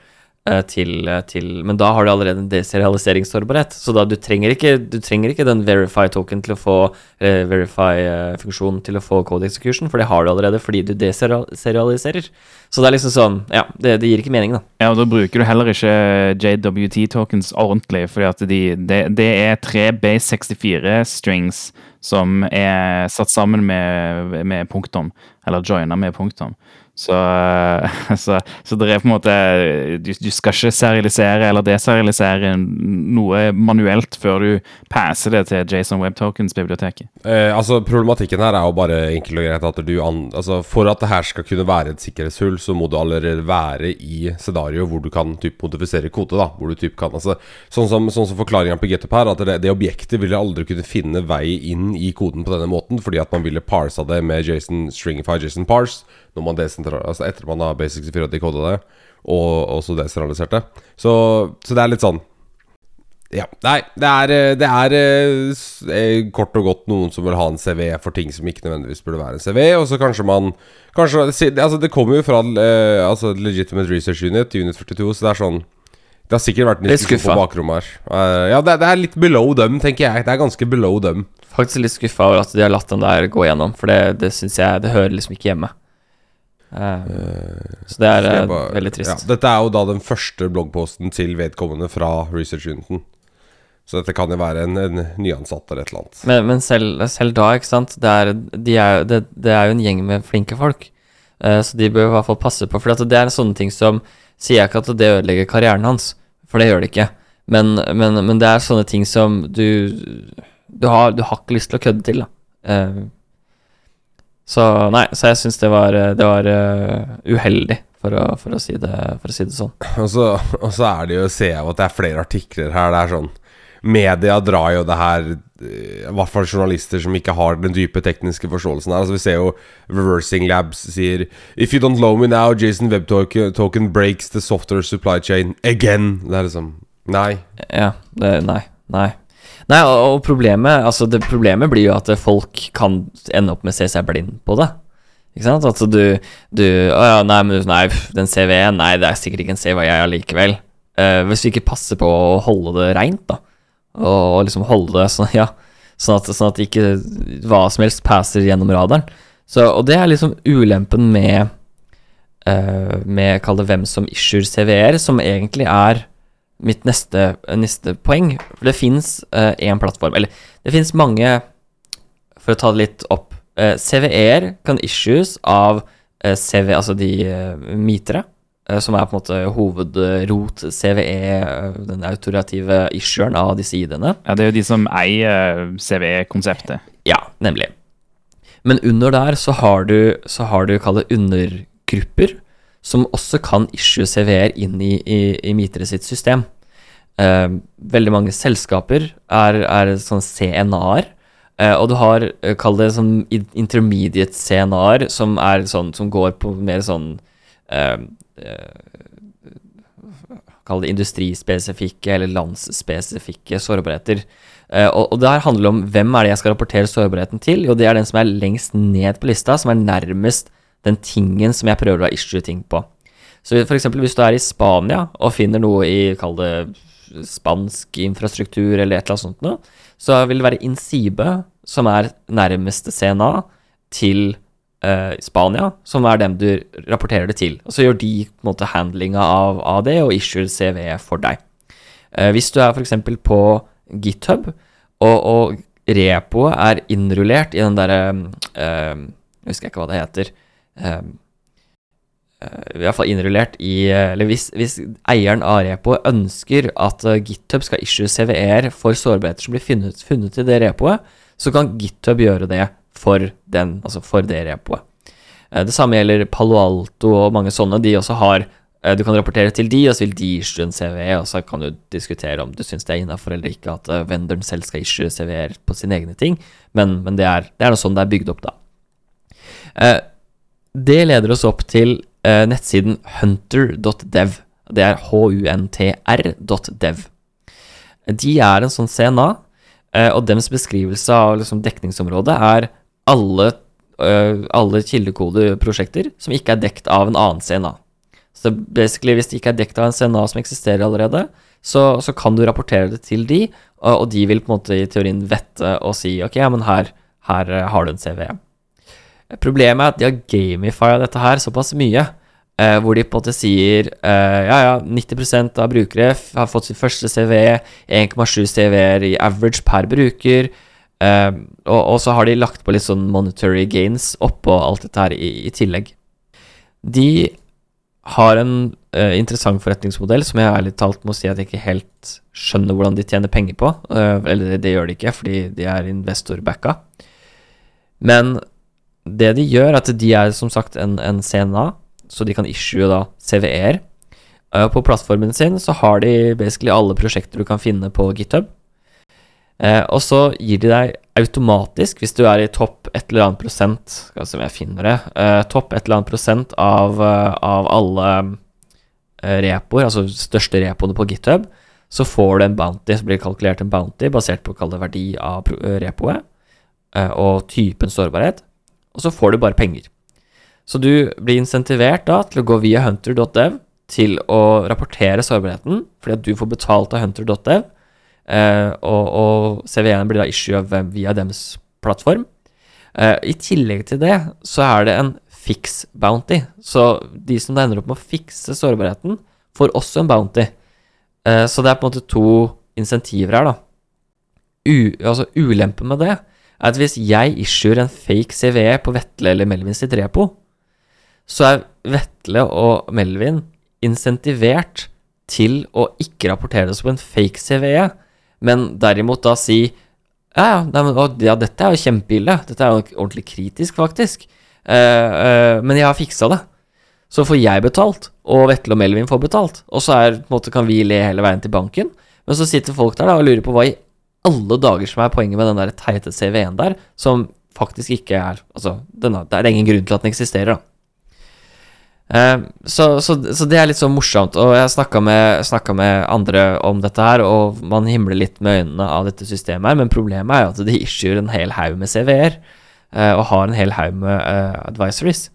til, eh, til Men da har du allerede en deserialiseringssårbarhet. Så da du trenger ikke, du trenger ikke den verify token til å få eh, verify-funksjonen til å få code execution, for det har du allerede fordi du deserialiserer. Så det er liksom sånn Ja, det, det gir ikke mening, da. Ja, og Da bruker du heller ikke JWT-tokens ordentlig, fordi at de, det, er tre base 64-strings som er satt sammen med, med punktum, eller joina med punktum. Så, så, så det er på en måte du, du skal ikke serialisere eller deserialisere noe manuelt før du passer det til Jason Web Tokens-biblioteket. Eh, altså Problematikken her er jo bare enkelt og greit at du an, altså For at det her skal kunne være et sikkerhetshull, så må du allerede være i scenario hvor du kan typ modifisere kode. da Hvor du typ kan altså Sånn som, sånn som forklaringa på GitHub her, at det, det objektet vil aldri kunne finne vei inn i koden på denne måten, fordi at man ville parsa det med Jason Stringify Jason Parse når man altså etter man har Basic 64 dekoda det, og også desentraliserte. Så, så det er litt sånn ja, Nei, det er, det er eh, eh, kort og godt noen som vil ha en CV for ting som ikke nødvendigvis burde være en CV. Og så kanskje man Kanskje Altså Det kommer jo fra eh, altså Legitimate Research Unit, Unit 42, så det er sånn Det har sikkert vært en diskusjon på bakrommet her. Uh, ja, det, det er litt below dem, tenker jeg. Det er ganske below dem. Faktisk litt skuffa over at de har latt den der gå gjennom, for det, det syns jeg Det hører liksom ikke hjemme. Uh, så det er bare- veldig trist. Ja, dette er jo da den første bloggposten til vedkommende fra Research Uniten. Så dette kan jo være en, en nyansatt eller et eller annet. Men, men selv, selv da, ikke sant det er, de er, det, det er jo en gjeng med flinke folk. uh, så de bør i hvert fall passe på. For det er sånne ting som Sier jeg ikke at det ødelegger karrieren hans, for det gjør det ikke. Men, men, men det er sånne ting som du Du har, du har ikke lyst til å kødde til, da. Uh, så nei, så jeg syns det var, det var uh, uheldig, for å, for, å si det, for å si det sånn. Og så, og så er det jo, ser jeg jo at det er flere artikler her. Det er sånn Media drar jo det her eh, I hvert fall journalister som ikke har den dype tekniske forståelsen her. Altså Vi ser jo Reversing Labs sier If you don't know me now, Jason Web Token, breaks the software supply chain again. Det er liksom Nei. Ja, det, nei, nei. Nei, og problemet Altså, det problemet blir jo at folk kan ende opp med å se seg blind på det. Ikke sant? Altså du, du Å ja, nei, men nei, den CV-en Nei, det er sikkert ikke en CV jeg allikevel. Uh, hvis vi ikke passer på å holde det reint, da, og, og liksom holde det sånn, ja, sånn at, sånn at ikke hva som helst passer gjennom radaren. Så, og det er liksom ulempen med eh, Med, kall det hvem som issuer CV-er, som egentlig er mitt neste, neste poeng. For det fins én plattform Eller det fins mange For å ta det litt opp. uh, CVE-er kan issues av eh, CV, altså de uh, mitere, eh, som er på en måte hovedrot CVE, eh, den autorative issueren av disse ID-ene. Ja, Det er jo de som eier CVE-konseptet. Ja, nemlig. Men under der så har du, så har du kall det undergrupper, som også kan issue CVR inn i, i, i Mitre sitt system. Eh, veldig mange selskaper er, er sånn CNA-er. Eh, og du har, eh, kall det sånn intermediate CNA-er, som sånn som går på mer sånn eh, eh, Kall det industrispesifikke eller landsspesifikke sårbarheter. Eh, og, og det her handler om hvem er det jeg skal rapportere sårbarheten til. Jo, det er den som er lengst ned på lista, som er nærmest den tingen som jeg prøver å issue ting på. Så eksempel hvis du er i Spania og finner noe i, kall det spansk infrastruktur eller et eller annet sånt noe, så vil det være Insibe som er nærmeste CNA til eh, Spania, som er dem du rapporterer det til. Og så gjør de på en måte handlinga av, av det og issuer CV for deg. Eh, hvis du er f.eks. på GitHub, og, og repoet er innrullert i den derre eh, Jeg husker ikke hva det heter. Eh, eh, i hvert fall innrullert i Eller hvis, hvis eieren av repoet ønsker at eh, GitHub skal issue CVR for sårbarheter som blir funnet, funnet i det repoet, så kan GitHub gjøre det for, den, altså for det repoet. Eh, Det samme gjelder Palo Alto og mange sånne. De også har eh, Du kan rapportere til de, og så vil de issue en CV, og så kan du diskutere om du syns det er innafor eller ikke at venderen selv skal issue CV-er på sine egne ting, men, men det, er, det er noe sånn det er bygd opp, da. Eh, Det leder oss opp til eh, nettsiden hunter.dev. Det er huntr.dev. De er en sånn CNA, eh, og deres beskrivelse av liksom, dekningsområdet er alle, uh, alle kildekodeprosjekter som ikke er dekt av en annen CNA. Så basically, hvis det ikke er dekt av en CNA som eksisterer allerede, så, så kan du rapportere det til de, og, og de vil på en måte i teorien vette og si ok, ja, men her, her eh, har du en CV. Problemet er at de har gamifia dette her såpass mye, eh, hvor de på en måte sier eh, ja, ja, 90% av brukere har fått sin første CV, 1,7 CV-er i average per bruker, eh, og, og så har de lagt på litt sånn monetary gains oppå alt dette her i, i tillegg. De har en uh, interessant forretningsmodell som jeg ærlig talt må si at jeg ikke helt skjønner hvordan de tjener penger på. Uh, eller det, det gjør de ikke, fordi de er investorbacka. Men det de gjør, er at de er som sagt en, en CNA, så de kan issue da CVE-er. Uh, På plattformen sin så har de basically alle prosjekter du kan finne på GitHub. Eh, og så gir de deg automatisk, hvis du er i topp et eller annet prosent Skal vi se om jeg finner det. eh, topp et eller annet prosent av, eh, av alle eh, repoer, altså største repoene på GitHub, så får du en bounty, så blir det kalkulert en bounty basert på det verdi av eh, repoet og typen sårbarhet, og så får du bare penger. Så du blir insentivert da til å gå via hunter.dev til å rapportere sårbarheten, fordi at du får betalt av hunter.dev, eh, og, og CVN blir da issue via deres plattform. Eh, I tillegg til det så er det en fix bounty, så de som ender opp med å fikse sårbarheten, får også en bounty. Eh, så det er på en måte to insentiver her, da. U, altså Ulempen med det er at hvis jeg issuer en fake CVE på Vetle eller Melvin sitt repo, så er Vetle og Melvin insentivert til å ikke rapportere det som en fake CVE, men derimot da si ja, ja, ja dette er jo kjempeille, dette er jo ordentlig kritisk, faktisk, Eh, eh, men jeg har fiksa det. Så får jeg betalt, og Vetle og Melvin får betalt, og så er, måte, kan vi le hele veien til banken. Men så sitter folk der da og lurer på hva i alle dager som er poenget med den der teite CV-en der, som faktisk ikke er Altså, den har, det er ingen grunn til at den eksisterer, da. Eh, så, så, så det er litt så morsomt, og jeg snakka med, med andre om dette her, og man himler litt med øynene av dette systemet her, men problemet er jo at de issuer en hel haug med CV-er, eh, og har en hel haug med uh, advisories.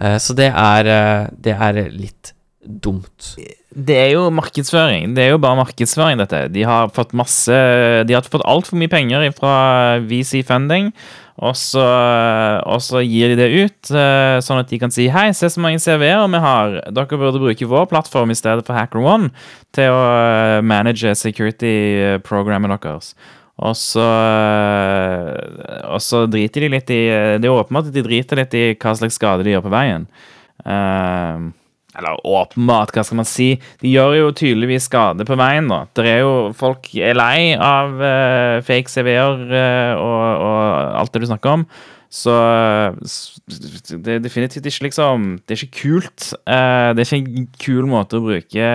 Så det er, eh, det er litt dumt. Det er jo markedsføring. Det er jo bare markedsføring, dette. De har fått masse De har fått altfor mye penger fra VC Funding, og så, og så gir de det ut, eh, sånn at de kan si Hei, se så mange CV-er vi har. Dere burde bruke vår plattform i stedet for HackerOne til å eh, manage security-programmet deres. Og så, eh, og så driter de litt i Det er åpenbart at de driter litt i hva slags skade de gjør på veien. Eh, eller åpenbart, hva skal man si? De gjør jo tydeligvis skade på veien, da. Det er jo Folk er lei av uh, fake CV-er uh, og, og alt det du snakker om. Så det er definitivt ikke liksom Det er ikke kult. Uh, det er ikke en kul måte å bruke,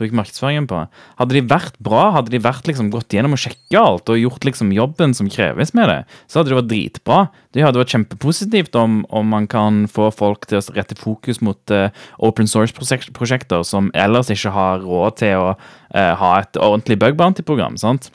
bruke markedsføringen på. Hadde de vært bra, hadde de vært liksom gått gjennom og sjekka alt og gjort liksom jobben som kreves med det, så hadde det vært dritbra. Det hadde vært kjempepositivt om, om man kan få folk til å rette fokus mot uh, open source-prosjekter som ellers ikke har råd til å uh, ha et ordentlig bug bounty-program. sant?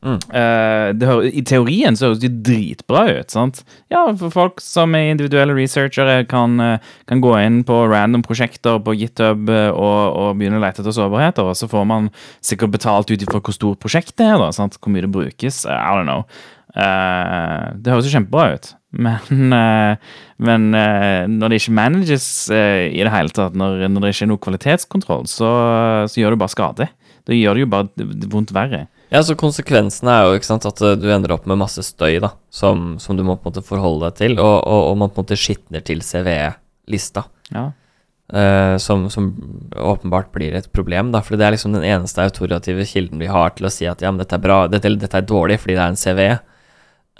Eh, det hører, I teorien så høres det dritbra ut. sant? Ja, for Folk som er individuelle researchere, kan, eh, kan gå inn på random prosjekter på GitHub eh, og, og begynne å lete etter sårbarheter. Og så får man sikkert betalt ut ifra hvor stort prosjektet er, da, sant? hvor mye det brukes. I don't know. Uh, det høres jo kjempebra ut. Men, uh, men uh, når det ikke manages i det hele tatt, når, når det ikke er noe kvalitetskontroll, så, så gjør det bare skade. Da gjør det jo bare vondt verre. Ja, så konsekvensene er jo ikke sant, at eh, du ender opp med masse støy da, som, som du må på en måte forholde deg til, og, og, og man på en måte skitner til CVE-lista. Ja. Uh, som, som åpenbart blir et problem, da, fordi det er liksom den eneste autoritative kilden vi har til å si at ja, men dette er bra, dette, dette er dårlig fordi det er en CVE.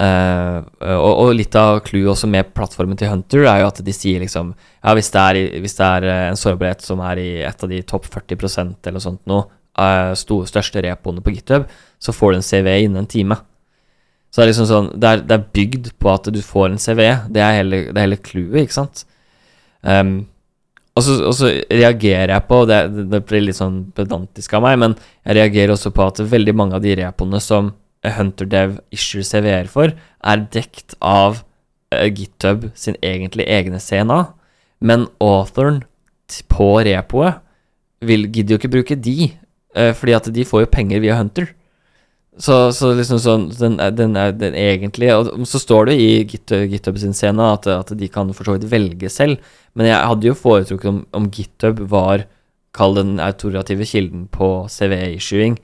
Uh, og, og litt av clouet også med plattformen til Hunter er jo at de sier liksom Ja, hvis det er, hvis det er eh, en sårbarhet som er i et av de topp 40% eller noe sånt nå, uh, største repoene på GitHub, så får du en CV innen en time. Så det er liksom sånn Det er, det er bygd på at du får en CV. Det er hele, det hele clouet, ikke sant? Um, og så, og så reagerer jeg på det, det blir litt sånn pedantisk av meg, men jeg reagerer også på at veldig mange av de repoene som HunterDev issue CVR for, er dekt av uh, GitHub sin egentlig egne CNA, men authoren på repoet vil, gidder jo ikke bruke de, eh, fordi at de får jo penger via Hunter. Så, så liksom sånn den, den, er, den egentlige Og så står det i GitHub, sin scene at, at de kan for så vidt velge selv, men jeg hadde jo foretrukket om, om GitHub var Kall den autorative kilden på CV-issuing.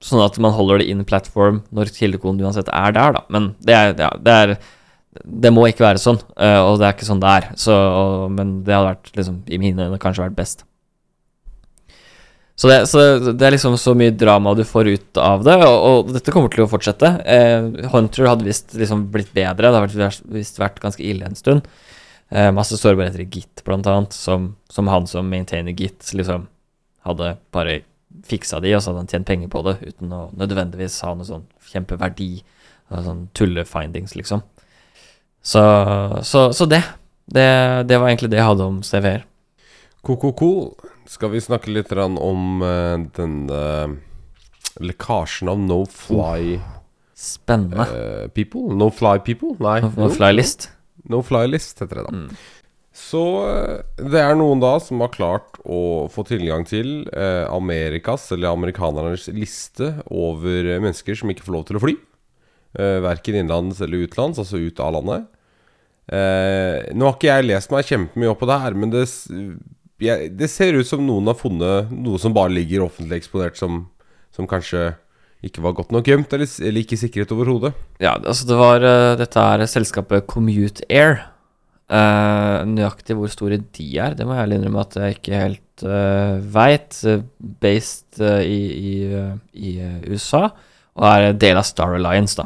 Sånn at man holder det in platform når kildekoden uansett er der, da. Men det er, ja, det er Det må ikke være sånn, eh, og det er ikke sånn det er. Så, men det hadde vært liksom i mine øyne kanskje vært best. Så det, så det er liksom så mye drama du får ut av det, og, og dette kommer til å fortsette. Eh, Hunter hadde visst liksom blitt bedre, det har visst vært ganske ille en stund. Eh, masse sårbarheter i Git, blant annet, som, som han som maintainer Git, liksom hadde bare fiksa de, og så hadde han tjent penger på det, uten å nødvendigvis ha noe sånn kjempeverdi. Sånn tullefindings, liksom. Så, så, så det, det. Det var egentlig det jeg hadde om. Ko-ko-ko. Skal vi snakke litt om uh, denne lekkasjen av no fly Spennende. Uh, people? No fly people? Nei. No fly list. No fly list heter det da. Mm. Så eh, det er noen da som har klart å få tilgang til uh, Amerikas, eller amerikanernes liste over eh, mennesker som ikke får lov til å fly. Uh, verken innenlands eller utenlands, altså ut av landet. Uh, nå har ikke jeg lest meg kjempemye opp på det her, men det, jeg, det ser ut som noen har funnet noe som bare ligger offentlig eksponert, som, som kanskje ikke var godt nok gjemt, eller, eller ikke sikret overhodet. Ja, altså det var eh, Dette er selskapet Commute Air. Uh, nøyaktig hvor store de er, det må jeg ærlig innrømme at jeg ikke helt uh, veit. Eh, based uh, i, i, i USA, og er del av Star Alliance, da.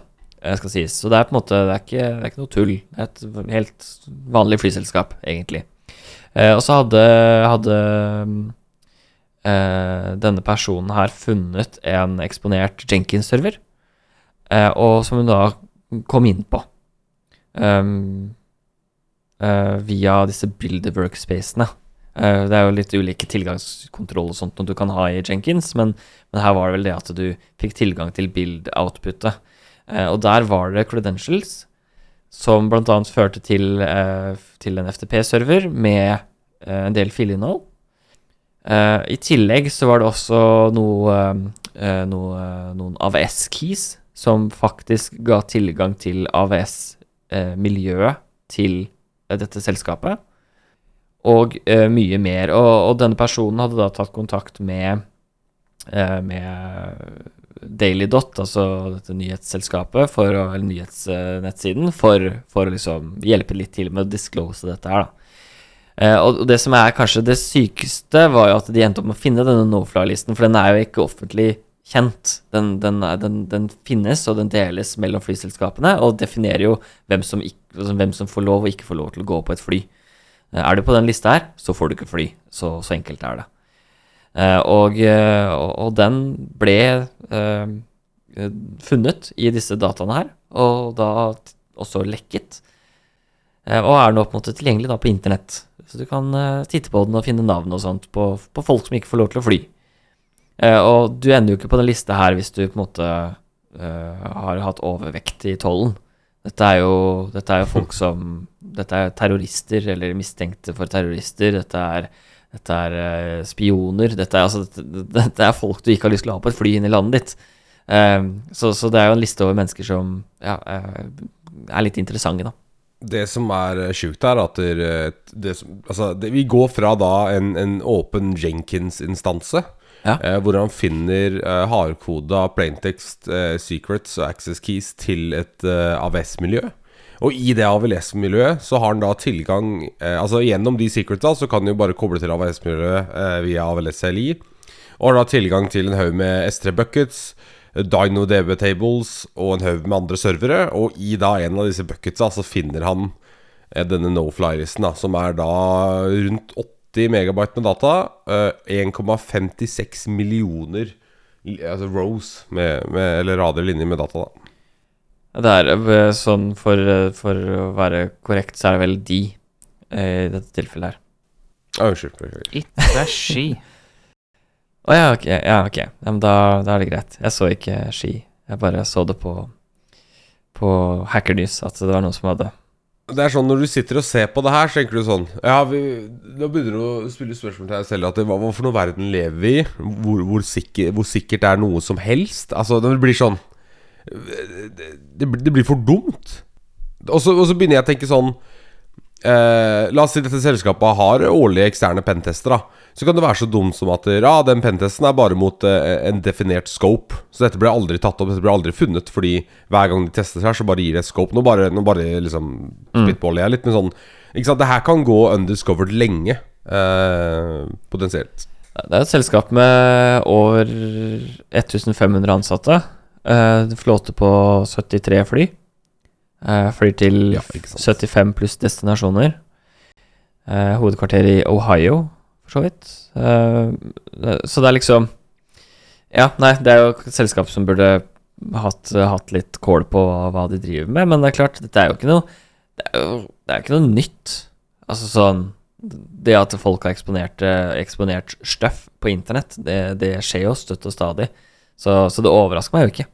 skal sies. Så det er på en måte Det er ikke, det er ikke noe tull. Det er et helt vanlig flyselskap, egentlig. Eh, og så hadde, hadde eh, denne personen her funnet en eksponert Jenkins-server, eh, og som hun da kom inn på. Um, via disse builder workspacene. Eh, det er jo litt ulike tilgangskontroll og sånt du kan ha i Jenkins, men, men her var det vel det at du fikk tilgang til build-outputet. Eh, og der var det credentials som bl.a. førte til, eh, til en FTP-server med eh, en del filinnhold. Eh, I tillegg så var det også noe, eh, noe, noen AVS-keys som faktisk ga tilgang til AVS-miljøet til eh, dette selskapet. Og eh, mye mer. Og, og denne personen hadde da tatt kontakt med, eh, med Dailydot, altså dette nyhetsselskapet, for eller nyhetsnettsiden, for, for å liksom hjelpe litt til med å disclose dette her, da. Eh, og det som er kanskje det sykeste, var jo at de endte opp med å finne denne no-fly-listen, for den er jo ikke offentlig kjent. Den, den, den, den finnes, og den deles mellom flyselskapene, og definerer jo hvem som, ikke, altså hvem som får lov og ikke får lov til å gå på et fly. Eh, Er du på den lista her, så får du ikke fly. Så, så enkelt er det. Eh, eh, og, og den ble eh, funnet i disse dataene her, og da også lekket. Og er nå på en måte tilgjengelig da på internett. Så du kan titte på den og finne navn og sånt på, på folk som ikke får lov til å fly. Og du ender jo ikke på den lista her hvis du på en måte eh, har hatt overvekt i tollen. Dette er jo, dette er jo folk som Dette er terrorister eller mistenkte for terrorister. Dette er, dette er eh, spioner. Dette er, altså, dette, dette er folk du ikke har lyst til å ha på et fly inn i landet ditt. Eh, så, så det er jo en liste over mennesker som ja, eh, er litt interessante, da. Det som er eh, sjukt her, at det, det altså, det, vi går fra da en, en åpen Jenkins-instanse, Ja. eh, hvor han finner eh, hardkoda plaintext, eh, secrets og access keys til et eh, AVS-miljø. Og i det AVLS-miljøet så har han da tilgang eh, Altså gjennom de secreta så kan han jo bare koble til AVS-miljøet eh, via AVLS LI. Og har da tilgang til en haug med S3 buckets, Dino DB tables og en haug med andre servere. Og i da en av disse bucketsa så finner han eh, denne no-fly-listen, da, som er da rundt 80 megabyte med data. eh, 1,56 millioner altså rows, med, med, eller rader linjer med data, da. Det er eh, sånn for, eh, for å være korrekt, så er det vel de eh, i dette tilfellet her. Ah, Unnskyld. beklager. Ikke ski. Å ja, ok. Ja, okay. Ja, men da, da er det greit. Jeg så ikke ski. Jeg bare så det på, på Hackernews at det var noen som hadde Det er sånn Når du sitter og ser på det her, så tenker du sånn Ja, vi, Nå begynner du å spille spørsmål til deg selv at det, hva, for noe verden lever vi i? Hvor, hvor, sikker, hvor sikkert er noe som helst? Altså, det blir sånn Det, det, blir- for dumt. Og så, og så begynner jeg å tenke sånn eh, La oss si dette selskapet har årlige eksterne pentester. da Så kan det være så dumt som at Ja, den pentesten er bare mot eh, en definert scope. Så dette blir aldri tatt opp, dette blir aldri funnet, fordi hver gang de tester her, så bare gir det et scope. Nå bare, nå bare liksom spitballer jeg litt, men sånn Ikke sant, det her kan gå undiscovered lenge, eh, potensielt. Det er et selskap med over 1500 ansatte. Eh, flåte på 73 fly. Uh, flyr til Ja, 75 pluss destinasjoner. Uh, hovedkvarter i Ohio, for så vidt. Eh, så det er liksom Ja, nei, det er jo et selskap som burde hatt, hatt litt kål på hva de driver med, men det er klart, dette er jo ikke noe Det er jo det er ikke noe nytt. Altså sånn Det at folk har eksponert, eh, eksponert støff på internett, det, det skjer jo støtt og stadig. Så, så det overrasker meg jo ikke.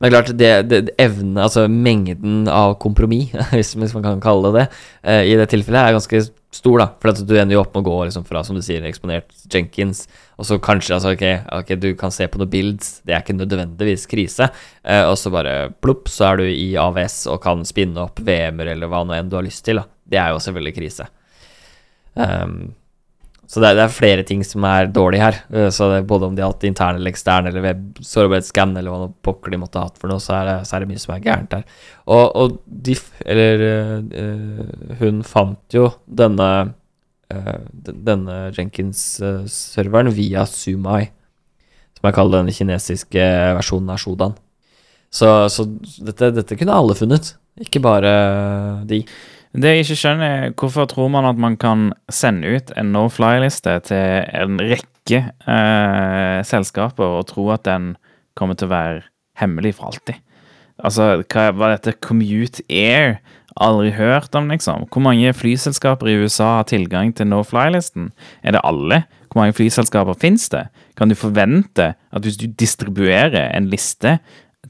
Men klart, det, det, evne, altså mengden av kompromiss, hvis, hvis man kan kalle det det, eh, i det tilfellet er ganske stor, da. For du ender jo opp med å gå liksom fra, som du sier, eksponert Jenkins, og så kanskje altså, ok, ok, du kan se på noen bilder, det er ikke nødvendigvis krise, eh, og så bare plopp, så er du i AVS og kan spinne opp VM-er eller hva nå enn du har lyst til, da. Det er jo selvfølgelig krise. Ehm, så det er, det er flere ting som er dårlig her. Eh, Så det er både om de har hatt interne eller eksterne eller web-sårbarhetsscan eller hva pokker de måtte ha hatt for noe, så er det, så er det mye som er gærent her. Og, og de Eller eh, hun fant jo denne eh, denne Jenkins-serveren via Sumai, som jeg kaller den kinesiske versjonen av Shodan. Så, så dette, dette kunne alle funnet, ikke bare de. Det jeg ikke skjønner, er hvorfor tror man at man kan sende ut en no fly-liste til en rekke eh, selskaper og tro at den kommer til å være hemmelig for alltid? Altså, hva var dette Commute Air? Aldri hørt om, liksom. Hvor mange flyselskaper i USA har tilgang til no fly-listen? Er det alle? Hvor mange flyselskaper finnes det? Kan du forvente at hvis du distribuerer en liste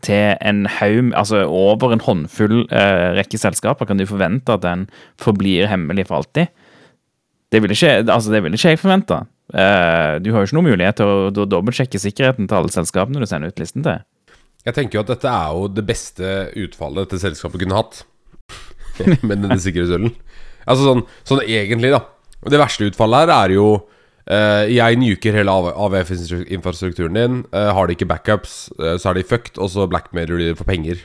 til en haug, altså over en håndfull eh, rekke selskaper, kan du forvente at den forblir hemmelig for alltid? Det vil ikke, altså det vil ikke jeg forvente. Eh, du har jo ikke noen mulighet til å, å dobbeltsjekke sikkerheten til alle selskapene du sender ut listen til. Jeg tenker jo at dette er jo det beste utfallet dette selskapet kunne hatt. Med denne sikkerhetsølen. Altså sånn, sånn egentlig, da. Det verste utfallet her er jo Jeg nuker hele AVF-infrastrukturen din. eh, har de ikke backups, eh, så er de fucked, og så blackmailer de for penger.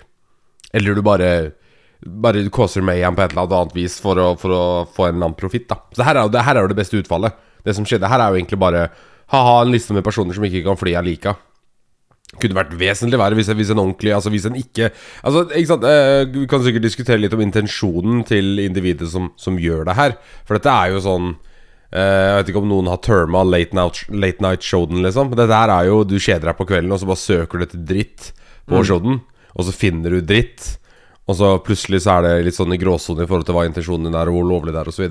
Eller du bare Bare causer mayhem på et eller annet vis for å, for å få en annen profitt. Så her, er jo, det her er jo det beste utfallet. Det som skjedde her, er jo egentlig bare ha-ha, en liste med personer som ikke kan fly jeg liker. kunne vært vesentlig verre hvis, hvis en ordentlig Altså hvis en ikke Altså, ikke sant eh, Vi kan sikkert diskutere litt om intensjonen til individet som, som gjør det her. For dette er jo sånn eh, Jeg vet ikke om noen har terma late night, late night showden, liksom. Men det der er jo Du kjeder deg på kvelden, og så bare søker du etter dritt på showden, og så finner du dritt. Og så plutselig så er det litt sånn i gråsone i forhold til hva intensjonen din er, og hvor lovlig det er, osv.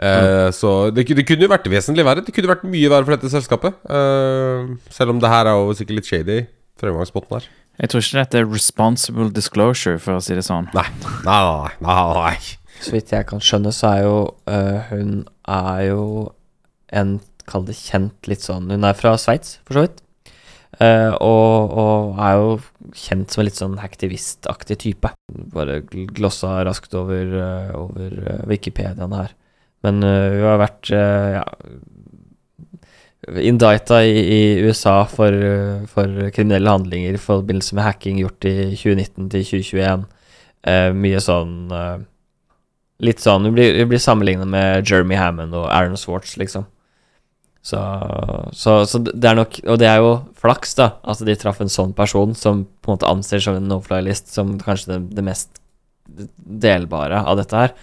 Eh, Så det, det kunne jo vært vesentlig verre. Det kunne vært mye verre for dette selskapet. Eh, selv om det her er jo sikkert litt shady fremgangsmåten her. Jeg tror ikke dette er responsible disclosure, for å si det sånn. Nei, nei, nei, nei, nei. Så vidt jeg kan skjønne, så er jo øh, Hun er jo en, kall det kjent litt sånn Hun er fra Sveits, for så vidt. Uh, og, og er jo kjent som en litt sånn hacktivistaktig type. Bare gl- glossa raskt over, uh, over eh, Wikipediaen her. Men hun har vært ja, indicta i, i USA for, for kriminelle handlinger i forbindelse med hacking gjort i 2019 til 2021. Eh, mye sånn Litt sånn vi blir, blir sammenlignet med Jeremy Hammond og Aaron Swartz, liksom. Så, så, så det er nok Og det er jo flaks, da. Altså, de traff en sånn person som på en måte anser som en no-fly-list som kanskje det, det mest delbare av dette her.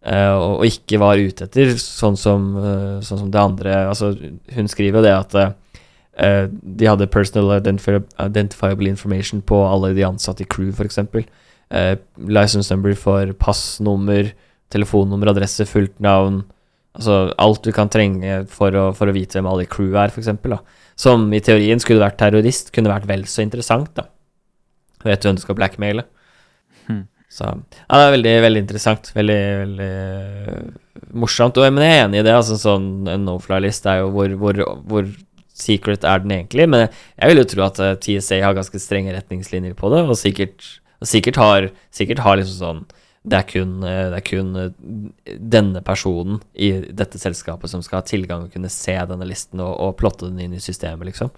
Uh, og ikke var ute etter sånn som, uh, sånn som det andre Altså, hun skriver jo det at uh, de hadde personal identifiable information på alle de ansatte i crew, f.eks. Uh, license number for passnummer, telefonnummer, adresse, fullt navn. Altså alt du kan trenge for å, for å vite hvem alle i crew er, f.eks. Som i teorien skulle vært terrorist, kunne vært vel så interessant, da. Vet du hvem du skal blackmaile? Hmm. Så ja, det er veldig, veldig interessant. Veldig, veldig øh, morsomt. Og, men jeg er enig i det. Altså, sånn, en no-fly-list er jo hvor, hvor, hvor secret er den egentlig? Men jeg vil jo tro at eh, TSA har ganske strenge retningslinjer på det, og sikkert, og sikkert har, sikkert har liksom sånn det er kun, eh, det er kun eh, denne personen i dette selskapet som skal ha tilgang og kunne se denne listen og, og plotte den inn i systemet, liksom.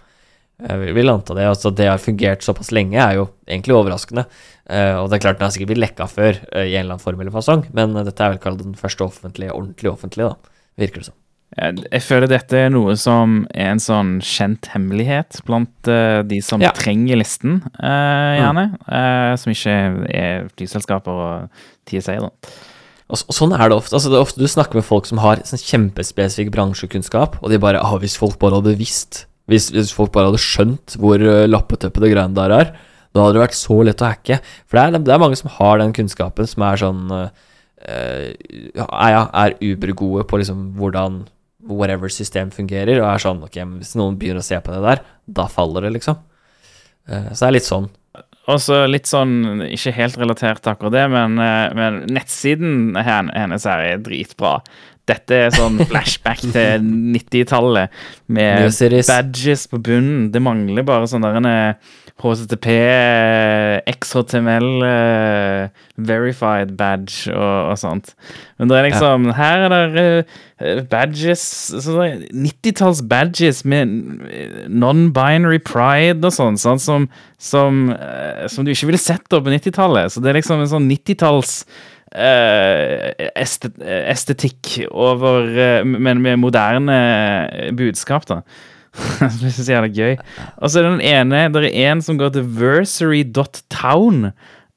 Jeg vil- vil anta det. Altså, det har fungert såpass lenge, er jo egentlig overraskende. Eh, og det er klart den har sikkert blitt lekka før eh, i en eller annen form eller fasong, men eh, dette er vel kalt den første offentlige, ordentlig offentlige, da. Virker det som. Jeg, føler dette er noe som er en sånn kjent hemmelighet blant uh, de som Ja. trenger listen, uh, gjerne. eh, som ikke er flyselskaper og TSA, da. Og, og sånn er det ofte. Altså, det er ofte du snakker med folk som har sånn kjempespesifikk bransjekunnskap, og de bare ah, Hvis folk bare hadde visst, hvis, hvis folk bare hadde skjønt hvor uh, lappetøppe det greiene der er, da hadde det vært så lett å hacke. For det er, det er mange som har den kunnskapen, som er sånn uh, ja, ja, er ubergode på liksom hvordan whatever system fungerer, og er sånn Ok, hvis noen begynner å se på det der, da faller det, liksom. Eh, så det er litt sånn. Og så litt sånn, ikke helt relatert til akkurat det, men, eh, men nettsiden hennes her er dritbra. Dette er sånn flashback til 90-tallet med badges på bunnen. Det mangler bare sånn der en eh, HTTP, XHTML, eh, verified badge og, og sånt. Men det er liksom Her er det eh, badges sånn 90-talls badges med eh, non-binary pride og sånn, sånn som, som, eh, som du ikke ville sett da på 90-tallet. Så det er liksom en sånn 90-talls eh, estetikk over eh, Men med moderne budskap, da. Det syns jeg er gøy. Og så er det den ene Det er en som går til versary.town.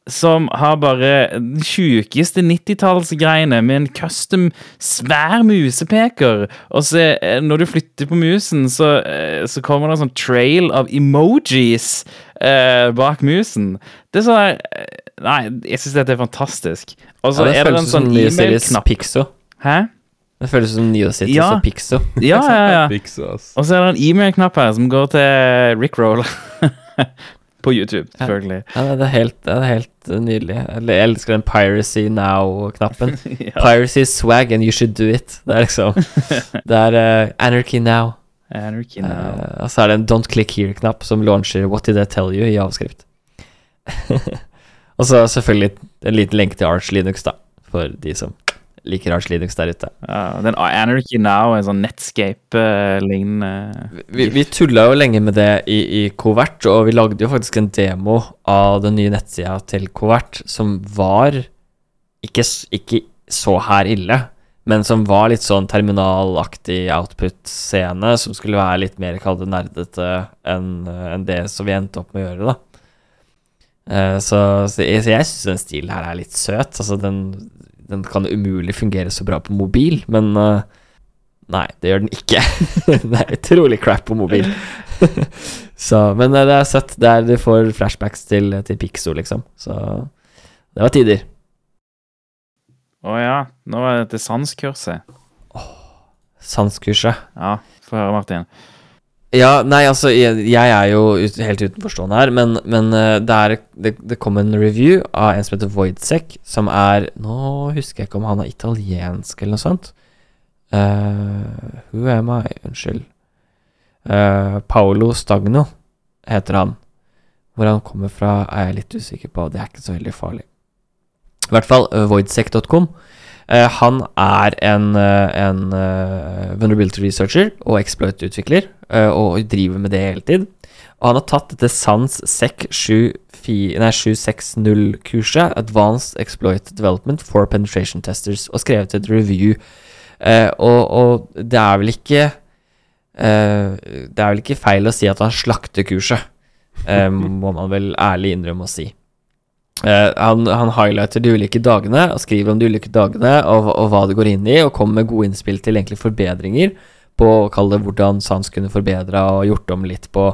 Som har bare den sjukeste 90-tallsgreiene med en custom svær musepeker. Og så eh, når du flytter på musen, så, eh, så kommer det en sånn trail av emojis eh, bak musen. Det er sånn Nei, jeg syns dette er fantastisk. Og så Ja, er det en sånn e-mail-knapp. Hæ? Det føles som New City Ja. og Pixo. Ja, ja, ja. Pixo. Og så er det en e-mail-knapp her som går til Rickroll. på YouTube, selvfølgelig. Ja, det er helt, det er helt nydelig. Jeg elsker den Piracy Now-knappen. Ja. Piracy swag and you should do it. Det er liksom Det er uh, Anarchy Now. Anarchy now. Uh, og så er det en Don't click here-knapp som launcher What did I tell you i avskrift. og så selvfølgelig en liten lenke til Arch Linux, da, for de som liker Arch Linux der ute. Ja, den Anarchy Now en sånn Netscape-lignende Vi, vi tulla jo lenge med det i, i Covert, og vi lagde jo faktisk en demo av den nye nettsida til Covert, som var ikke, ikke så her ille, men som var litt sånn terminalaktig output-scene, som skulle være litt mer kall det nerdete enn en det som vi endte opp med å gjøre, da. Uh, så, så jeg, så syns den stilen her er litt søt. Altså, den, den kan umulig fungere så bra på mobil, men uh, Nei, det gjør den ikke. det er utrolig crap på mobil. så, men eh, det er søtt. Det er, du får flashbacks til, til Pixo, liksom. Så det var tider. Å ja. Nå er det til sanskurset. Sanskurset. Ja, få høre, Martin. Ja, nei, altså, jeg, jeg er jo ut, helt utenforstående her, men, men eh, det, er, det, det kom en review av en som heter Voidsec, som er Nå husker jeg ikke om han er italiensk eller noe sånt. Uh, who am I? Unnskyld. Uh, Paolo Stagno heter han. Hvor han kommer fra, er jeg litt usikker på. Det er ikke så veldig farlig. I hvert fall voidsec.com. Uh, han er en, uh, en uh, vulnerability researcher og exploit-utvikler, og driver med det hele tid. Og han har tatt dette SANS SEC 760-kurset, Advanced Exploit Development for Penetration Testers, og skrevet et review. Og, og, det er vel ikke Det er vel ikke feil å si at han slakter kurset, må man vel ærlig innrømme å si. Uh, han, han, highlighter de ulike dagene og skriver om de ulike dagene og, og, hva det går inn i, og kommer med gode innspill til egentlig forbedringer på å kalle det hvordan Sans kunne forbedra og gjort om litt på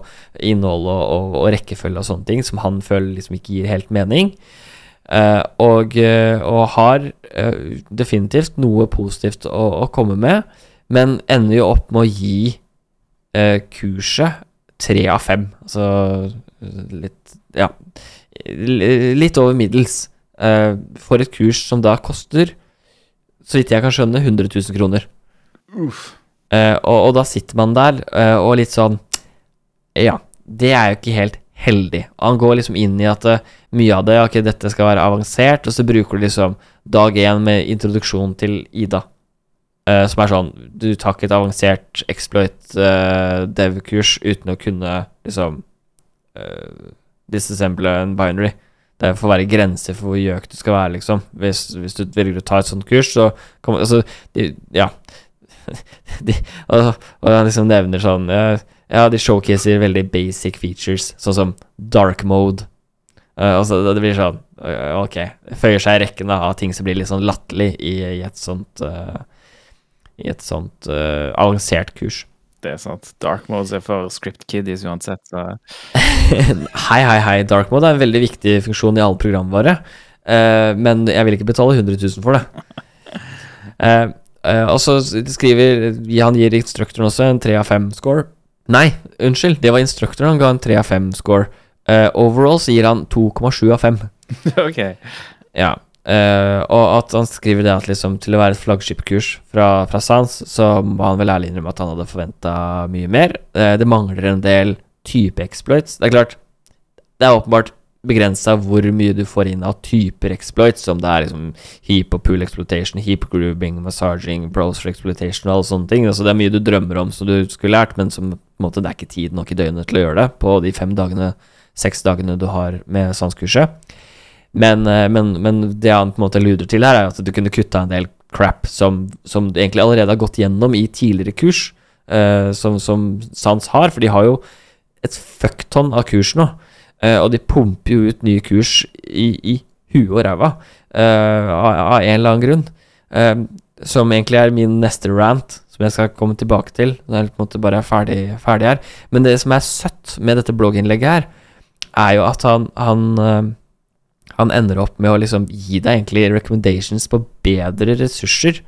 innhold og, og, og, rekkefølge og sånne ting, som han føler liksom ikke gir helt mening. Uh, og, uh, og, har definitivt noe positivt å, å, komme med, men ender jo opp med å gi kurset tre av fem. Altså litt Ja litt over middels uh, for et kurs som da koster, så vidt jeg kan skjønne, 100 000 kroner. Uh, og, og, da sitter man der uh, og litt sånn Ja, det er jo ikke helt heldig. Og han går liksom inn i at mye av det Ok, dette skal være avansert, og så bruker du liksom dag én med introduksjon til Ida. som er sånn Du tar ikke et avansert exploit dev-kurs uten å kunne liksom disassemble en binary. Det får være grenser for hvor gjøk du skal være, liksom. Hvis, hvis du velger å ta et sånt kurs, så kommer Altså, de, ja. de, og, og, han liksom nevner sånn ja, de showcaser veldig basic features, sånn som dark mode. Uh, altså, det blir sånn uh, Ok, føyer seg i rekken av ting som blir litt sånn latterlig i, i, et sånt uh, I et sånt avansert kurs. Det er sant. Dark mode er for script kiddies uansett, så Hei, hei, hei. Dark mode er en veldig viktig funksjon i alle programvare. Uh, men jeg vil ikke betale 100 000 for det. Uh, uh, og så skriver Han gir instruktøren også en 3 av 5-score. Nei, unnskyld. Det var instruktøren han ga en 3 av 5-score. overall så gir han 2,7 av 5. ok. Ja. Uh, og at han skriver det at liksom til å være et flaggskipkurs fra, fra Sans, så må han vel ærlig innrømme at han hadde forventa mye mer. Uh, det mangler en del type exploits. Det er klart, det er åpenbart begrensa hvor mye du får inn av typer exploits, som det er liksom heap og pool exploitation, heap grooving, massaging, browser exploitation og alle sånne ting. Altså det er mye du drømmer om som du skulle lært, men som måte det er ikke tid nok i døgnet til å gjøre det på de fem dagene, seks dagene du har med Sans-kurset. Men, eh, men, men, det han på en måte luder til her, er at du kunne kutta en del crap som, som, du egentlig allerede har gått gjennom i tidligere kurs, uh, som, som, Sans har. For de har jo et fucktonn av kurs nå, uh, og de pumper jo ut nye kurs i, i huet og ræva uh, av, en eller annen grunn. som egentlig er min neste rant, som jeg skal komme tilbake til når jeg på en måte bare er ferdig, ferdig her. Men det som er søtt med dette blogginnlegget her, er jo at han, han han ender opp med å liksom gi deg egentlig recommendations på bedre ressurser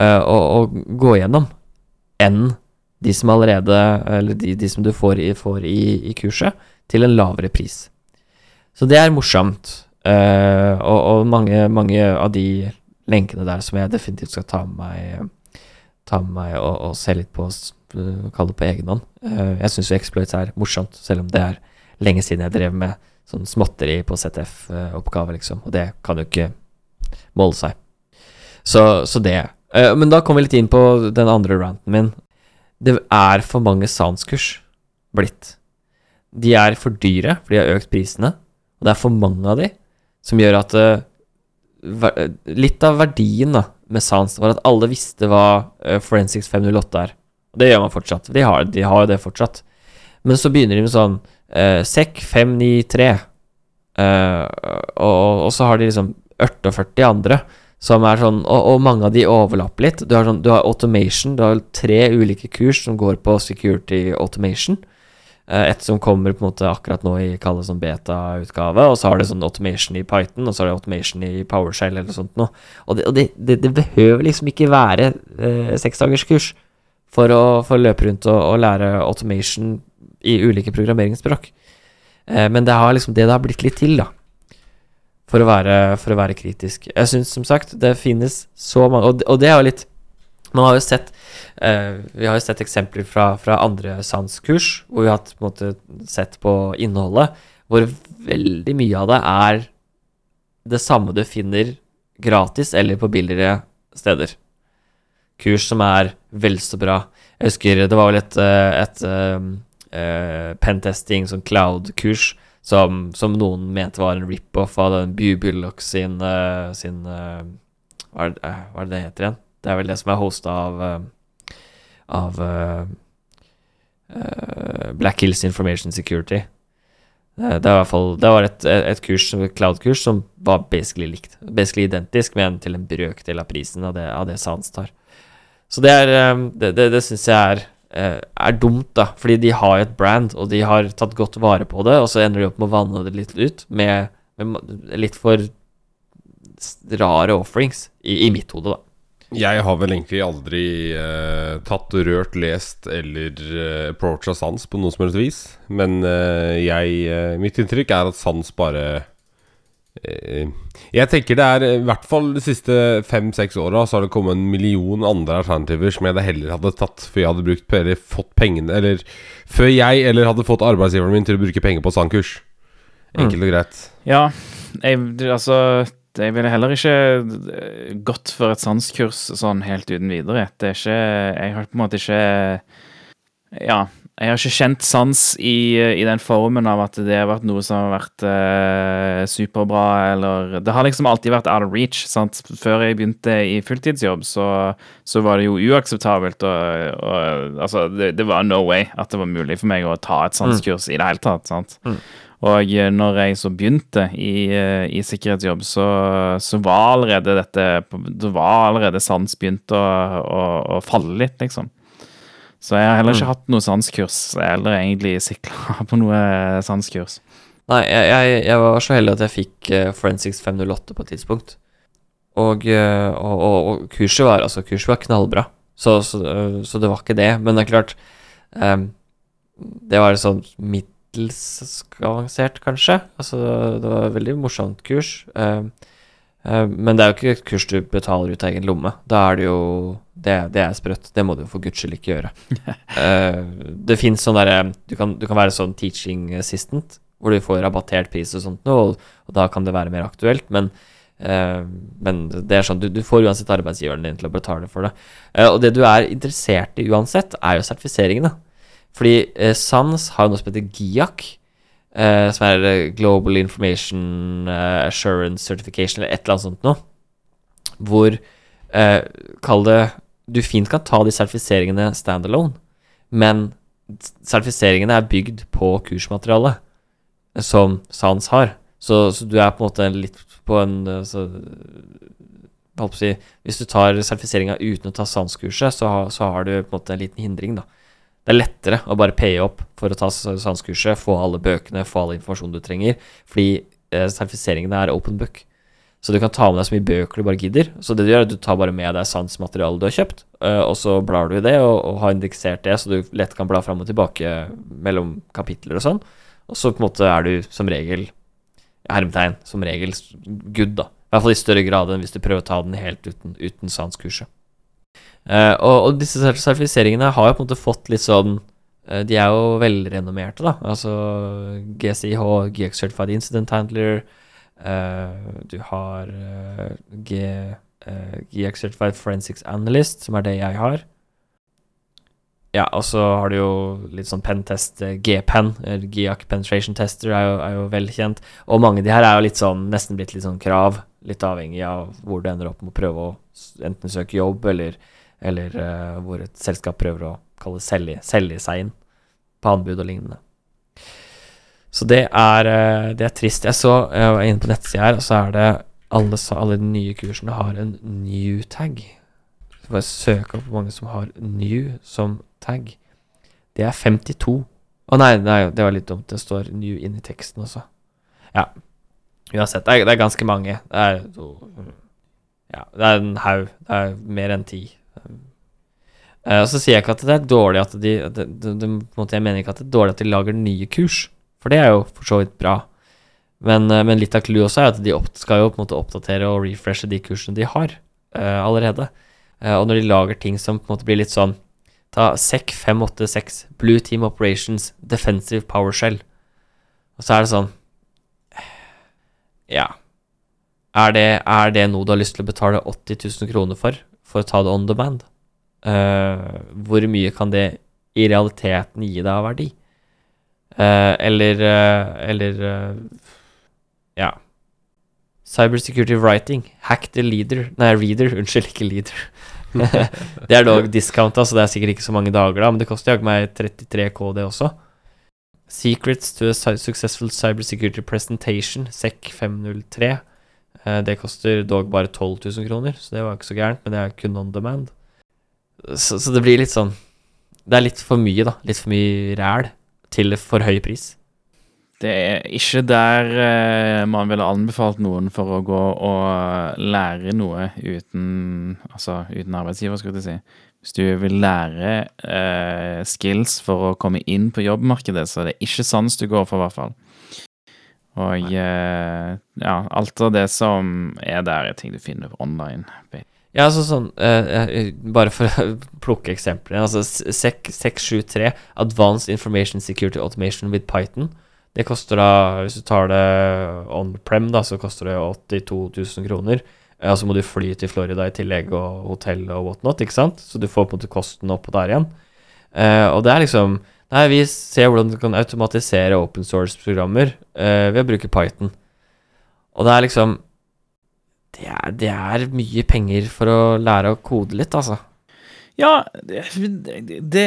uh, å, å, gå gjennom enn de som allerede Eller de, de som du får, i, får i, i, kurset, til en lavere pris. Så det er morsomt. Uh, og, og mange, mange, av de lenkene der som jeg definitivt skal ta med meg, ta med meg og, og, se litt på, kalle det på egen hånd. Uh, jeg syns jo Exploits er morsomt, selv om det er lenge siden jeg drev med sånn småtteri på ZF-oppgave, liksom. Og det kan jo ikke måle seg. Så, så det. Uh, men da kom vi litt inn på den andre ranten min. Det er for mange SANS-kurs blitt. De er for dyre, for de har økt prisene. Og det er for mange av de, som gjør at uh, Litt av verdien da, med Sans, var at alle visste hva eh, Forensics 508 er. Og det gjør man fortsatt. De har jo det fortsatt. Men så begynner de med sånn uh, sekk 593, uh, og, og så har de liksom 48 andre. Som er sånn, og, og mange av de overlapper litt. Du har, sånn, du har automation. Du har tre ulike kurs som går på security automation. Eh, et som kommer på en måte akkurat nå i kalles sånn beta-utgave, og så har det sånn automation i Python, og så har det automation i PowerShell eller sånt noe. Og det, og det, det, det behøver liksom ikke være eh, seksdagerskurs for å, for å løpe rundt og, og, lære automation i ulike programmeringsspråk. Eh, men det har liksom det det har blitt litt til, da. For å være, for å være kritisk. Jeg syns som sagt det finnes så mange Og, og det er jo litt Man har jo sett Uh, vi har jo sett eksempler fra, fra andre sanskurs hvor vi har på en måte, sett på innholdet, hvor veldig mye av det er det samme du finner gratis eller på billigere steder. Kurs som er vel så bra. Jeg husker det var vel et, eh, et, et uh, pentesting, sånn cloud-kurs, som, som, noen mente var en rip-off av den Bubullock sin, uh, sin uh, hva, er det, hva, er det, det heter igjen? Det er vel det som er hosta av av Black Hills Information Security. Det, var, fall, det var et, et kurs, cloud-kurs som var basically likt. Basically identisk, men til en brøkdel av prisen av det, av det Sans tar. Så det er Det, det, det syns jeg er, er dumt, da. Fordi de har et brand, og de har tatt godt vare på det, og så ender de opp med å vanne det litt ut med, med litt for rare offerings, i, i mitt hode, da. Jeg har vel egentlig aldri uh, tatt, rørt, lest eller uh, approacha Sans på noe som helst vis. Men uh, jeg Mitt inntrykk er at Sans bare Jeg tenker det er i hvert fall de siste fem-seks åra så har det kommet en million andre alternativer som jeg det heller hadde tatt før jeg hadde brukt eller fått pengene Eller før jeg eller hadde fått arbeidsgiveren min til å bruke penger på Sandkurs. Enkelt og greit. Ja, jeg, altså jeg ville heller ikke eh, gått for et sanskurs sånn helt uten videre. Det er ikke Jeg har på en måte ikke Ja. Jeg har ikke kjent sans i, i den formen av at det har vært noe som har vært eh, superbra, eller Det har liksom alltid vært out of reach. sant? Før jeg begynte i fulltidsjobb, så, så var det jo uakseptabelt. Og, og altså, det, det, var no way at det var mulig for meg å ta et sanskurs mm. i det hele tatt. sant? Mm. Og eh, når jeg så begynte i, eh, i sikkerhetsjobb, så, så, var allerede dette Det var allerede sans begynt å, å, å, falle litt, liksom. Så jeg har heller ikke mm. hatt noe sanskurs, eller egentlig sikla på noe sanskurs. Nei, jeg, jeg, jeg, var så heldig at jeg fikk uh, Forensics 508 på et tidspunkt. Og, uh, og, og, og, kurset var altså kurset var knallbra, så, så, uh, så, det var ikke det. Men det er klart um, Det var sånn middels avansert, kanskje. Altså, det var et veldig morsomt kurs. Uh, uh, men det er jo ikke et kurs du betaler ut av egen lomme. Da er det jo Det, det er sprøtt. Det må du for guds skyld ikke gjøre. uh, det fins sånn derre du, du, kan være sånn teaching assistant, hvor du får rabattert pris og sånt og, og, da kan det være mer aktuelt. Men men det er sånn, du, du, får uansett arbeidsgiveren din til å betale for det. og det du er interessert i uansett, er jo sertifiseringene. Fordi eh, SANS har noe som heter GIAC, eh, som er eh, Global Information eh, Assurance Certification, eller et eller annet sånt noe, hvor eh, Kall det Du fint kan ta de sertifiseringene standalone, men sertifiseringene er bygd på kursmaterialet som SANS har. Så, så, du er på en måte litt på en så, si, Hvis du tar sertifiseringa uten å ta SANS-kurset, så, så, har du på en måte en liten hindring, da. Det er lettere å bare paye opp for å ta SANS-kurset, få alle bøkene, få all informasjonen du trenger, fordi eh, sertifiseringene er open book. Så du kan ta med deg så mye bøker du bare gidder. Så det du gjør, er at du tar bare med deg sansmaterialet du har kjøpt, uh, og så blar du i det og, og, har indeksert det, så du lett kan bla fram og tilbake mellom kapitler og sånn. Og så på en måte er du som regel hermetegn, som regel good, da. I hvert fall i større grad enn hvis du prøver å ta den helt uten, uten sanskurset. Uh, og, og, disse sertifiseringene har jo på en måte fått litt sånn uh, De er jo velrenommerte, da. Altså GCIH, GX Certified Incident Handler. Uh, du har G, GX Certified Forensics Analyst, som er det jeg har. ja, og så har du jo litt sånn pentest, eh, G-pen, GIAC Penetration Tester, er jo, er jo velkjent. Og mange av de her er jo litt sånn, nesten blitt litt sånn krav, litt avhengig av hvor du ender opp med å prøve å enten søke jobb, eller, eller uh, hvor et selskap prøver å kalle selge, selge seg inn på anbud og lignende. Så det er, eh, det er trist. Jeg så, jeg var inne på nettsida her, og så er det alle, alle de nye kursene har en new tag. Så bare søke opp mange som har new som tag. Det er 52. Å nei, nei, det var litt dumt. Det står new inn i teksten også. Ja. Uansett, det er, det er ganske mange. Det er Ja, det er en haug. Det er mer enn ti. Eh, og så sier jeg ikke at det er dårlig at de de, de, Jeg mener ikke at det er dårlig at de lager nye kurs, for det er jo for så vidt bra. Men, eh, men litt av clouet også er at de skal jo på en måte oppdatere og refreshe de kursene de har uh, allerede. Uh, og når de lager ting som på en måte blir litt sånn Ta SEC 586, Blue Team Operations, Defensive PowerShell. Og så er det sånn Ja. Er det, er det noe du har lyst til å betale 80 000 kroner for, for å ta det on demand? Uh, hvor mye kan det i realiteten gi deg av verdi? Eh, eller eh, Eller eh, Ja. Cybersecurity writing. Hack the leader Nei, reader. Unnskyld, ikke leader. det er dog discounta, så det er sikkert ikke så mange dager, da, men det koster jaggu meg 33K, det også. Secrets to a su- successful cybersecurity presentation, SEC 503. Eh, det koster dog bare 12 000 kroner, så det var ikke så gærent, men det er kun on demand. Så, så det blir litt sånn Det er litt for mye, da. Litt for mye ræl til for høy pris. Det er ikke der eh, man ville anbefalt noen for å gå og lære noe uten Altså uten arbeidsgiver, skulle jeg si. Hvis du vil lære eh, skills for å komme inn på jobbmarkedet, så er det ikke sans du går for, i hvert fall. Og eh, ja, alt av det som er der, er ting du finner online. Ja, altså sånn eh, Bare for å plukke eksempler. Altså SEC 673, Advanced Information Security Automation with Python. Det koster da, hvis du tar det on-prem, da, så koster det 82 000 kroner. Eh, Og så må du fly til Florida i tillegg, og hotell og whatnot, ikke sant? Så du får på en måte kosten oppå der igjen. Uh, og det er liksom Nei, vi ser hvordan du kan automatisere open source-programmer uh, ved å bruke Python. Og det er liksom det er, det er mye penger for å lære å kode litt, altså. Ja, det, det,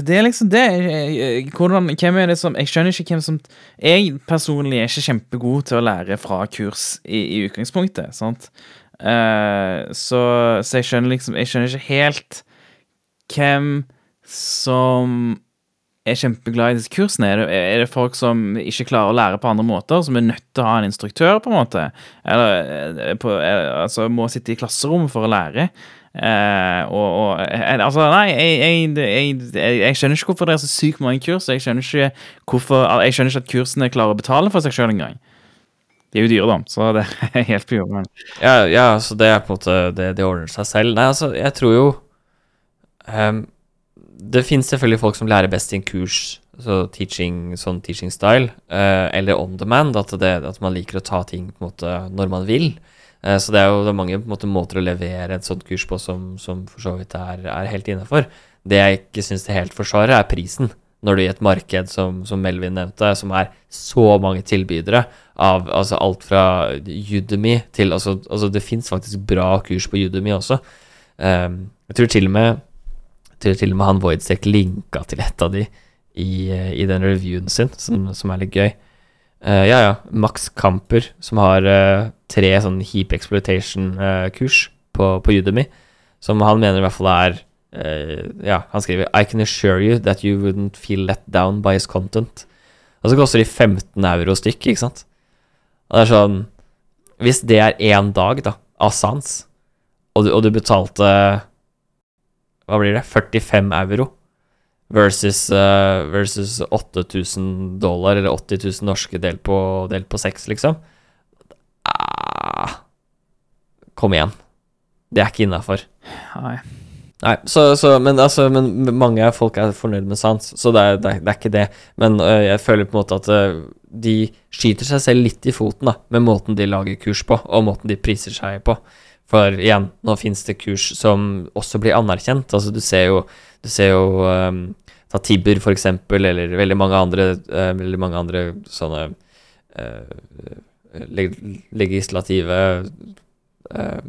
det er liksom det Hvordan, Hvem er det som Jeg skjønner ikke hvem som Jeg personlig er ikke kjempegod til å lære fra kurs i, i utgangspunktet, sant? Uh, så, så jeg skjønner liksom Jeg skjønner ikke helt hvem som er kjempeglad i disse kursene. Er det, er det folk som ikke klarer å lære på andre måter, som er nødt til å ha en instruktør, på en måte? Eller eh, på, eh, altså må sitte i klasserommet for å lære? Eh, og, og eh, Altså, nei, jeg, jeg, jeg, jeg, skjønner ikke hvorfor det er så sykt mange kurs. Jeg skjønner ikke hvorfor Jeg skjønner ikke at kursene klarer å betale for seg sjøl engang. De er jo dyre, da, så det er helt på jorden. Ja, ja, så det er på en måte Det, det ordner seg selv. Nei, altså, jeg tror jo ehm, Det finnes selvfølgelig folk som lærer best i en kurs, så teaching, sånn teaching style, eh, eller on demand, at, det, at man liker å ta ting på en måte når man vil. Eh, så det er jo det er mange måte, måter å levere et sånt kurs på som, som for så vidt er, er helt innafor. Det jeg ikke syns det helt forsvarer, er prisen. Når du i et marked som, som Melvin nevnte, som er så mange tilbydere av altså alt fra Udemy til Altså, altså det fins faktisk bra kurs på Udemy også. Um, jeg tror til og med tror til og med han Voidsek linka til et av de i, eh, i den reviewen sin, som, som er litt gøy. Uh, ja, ja. Max Kamper, som har uh, tre sånn heap exploitation-kurs på, på Udemy, som han mener i hvert fall er Ja, han skriver I can assure you that you wouldn't feel let down by his content. Og så koster de 15 euro stykket, ikke sant? Og det er sånn Hvis det er én dag, da, av sans, og du, og du betalte Hva blir det? 45 euro versus, uh, versus 8000 dollar, eller 80 000 norske delt på, delt på 6, liksom. Ah, kom igjen. Det er ikke innafor. Nei. Nei, så, så, men, altså, men mange av folk er fornøyd med sans, så det er, det er, det er ikke det. Men øh, jeg føler på en måte at øh, de skyter seg selv litt i foten da, med måten de lager kurs på, og måten de priser seg på. For igjen, nå fins det kurs som også blir anerkjent. Altså, du ser jo, Du ser jo um, ta Tibber, for eksempel, eller veldig mange andre, uh, veldig mange andre sånne uh, leg legislative uh,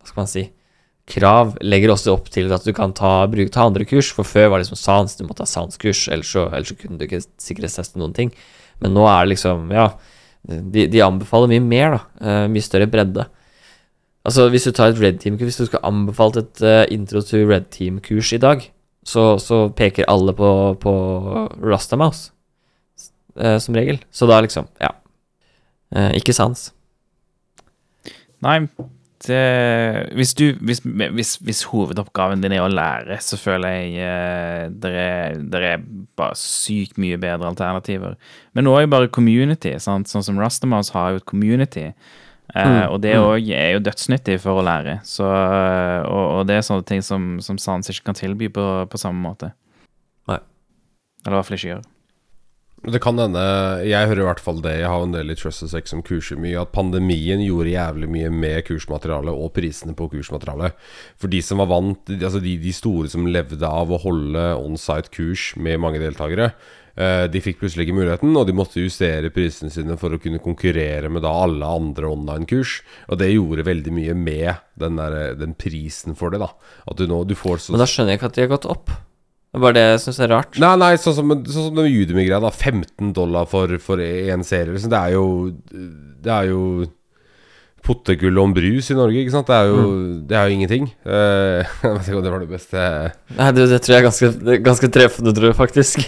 Hva skal man si Krav legger også opp til at du kan ta, bruke, ta andre kurs, for før var det liksom sans, du måtte ha sans-kurs, ellers, ellers så kunne du ikke sikkerhetsteste noen ting. Men nå er det liksom, ja De, de anbefaler mye mer, da. eh, mye større bredde. Altså, hvis du tar et Red Team-kurs, hvis du skal anbefalt et uh, intro to Red Team-kurs i dag, så, så peker alle på, på Rastamouse, uh, som regel. Så da liksom, ja. Uh, ikke sans. Nei, det, hvis, du, hvis, hvis, hvis hovedoppgaven din er å lære, så føler jeg eh, det er, der er bare sykt mye bedre alternativer. Men nå er jo bare community, sant? sånn som Rastamouse har jo et community. Eh, Mm, og det mm. òg er jo dødsnyttig for å lære. Så, eh, og, og det er sånne ting som, som Sans ikke kan tilby på, på samme måte. Nei. Eller i hvert fall ikke gjør. Det kan hende Jeg hører i hvert fall det. Jeg har en del i Trusted som kurser mye. At pandemien gjorde jævlig mye med kursmaterialet og prisene på kursmaterialet. For de som var vant Altså de, de store som levde av å holde onsite kurs med mange deltakere, de fikk plutselig ikke muligheten, og de måtte justere prisene sine for å kunne konkurrere med da alle andre online-kurs. Og det gjorde veldig mye med den, der, den prisen for det, da. At du nå du får så Men da skjønner jeg ikke at de har gått opp. Det er bare det jeg syns er rart. Nei, nei, sånn som, sånn som Udemy-greia, da. 15 dollar for én serie. Liksom. Det er jo Det er jo potetgull om brus i Norge, ikke sant? Det er jo, det er jo ingenting. Uh, jeg vet ikke om det var det beste Nei, det, det tror jeg er ganske, ganske treffende, tror jeg faktisk.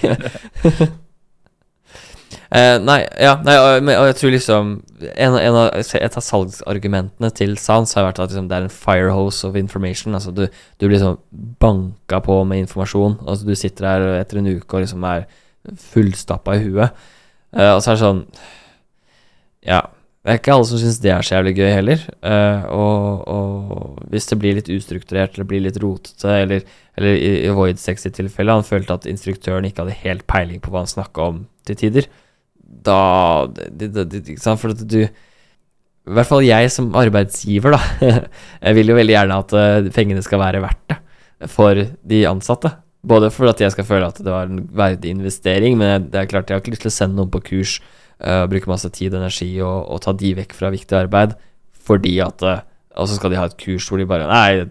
uh, nei, ja, nei, og, og jeg tror liksom en, en av, Et av salgsargumentene til Sans har vært at liksom, det er en firehose of information. Altså du, du blir liksom banka på med informasjon. Altså Du sitter her etter en uke og liksom er fullstappa i huet. Uh, og så er det sånn Ja. Det er ikke alle som syns det er så jævlig gøy heller. Uh, og, og hvis det blir litt ustrukturert eller blir litt rotete, eller, eller i, i Void sexy tilfelle, han følte at instruktøren ikke hadde helt peiling på hva han snakka om til tider, da det, det, det, Ikke sant, for at du I hvert fall jeg som arbeidsgiver, da. jeg vil jo veldig gjerne at uh, pengene skal være verdt det for de ansatte. Både for at jeg skal føle at det var en verdig investering, men det er klart jeg har ikke lyst til å sende noen på kurs uh, bruke masse tid og energi og, og ta de vekk fra viktig arbeid fordi at uh, Og så skal de ha et kurs hvor de bare Nei,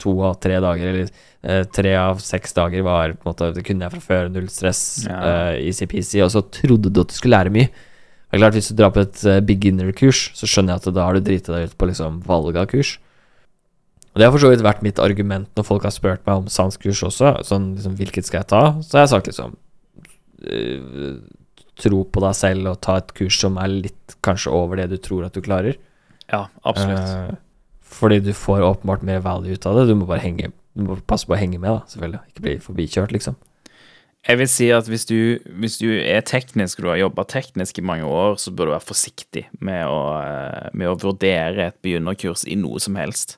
to av tre dager, eller uh, tre av seks dager var på en måte Det kunne jeg fra før, null stress, Ja. easy-peasy, og så trodde du at du skulle lære mye. Det er klart, Hvis du drar på et beginner-kurs, så skjønner jeg at da har du driti deg ut på liksom valg av kurs. Og Det har for så vidt vært mitt argument når folk har spurt meg om sanskurs også. Sånn liksom, hvilket skal jeg ta? Så har jeg sagt liksom Tro på deg selv og ta et kurs som er litt kanskje over det du tror at du klarer. Ja, absolutt. Eh, fordi du får åpenbart mer value ut av det. Du må bare henge Du må passe på å henge med, da, selvfølgelig. Ikke bli forbikjørt, liksom. Jeg vil si at hvis du, hvis du er teknisk, og du har jobba teknisk i mange år, så bør du være forsiktig med å, eh, med å vurdere et begynnerkurs i noe som helst.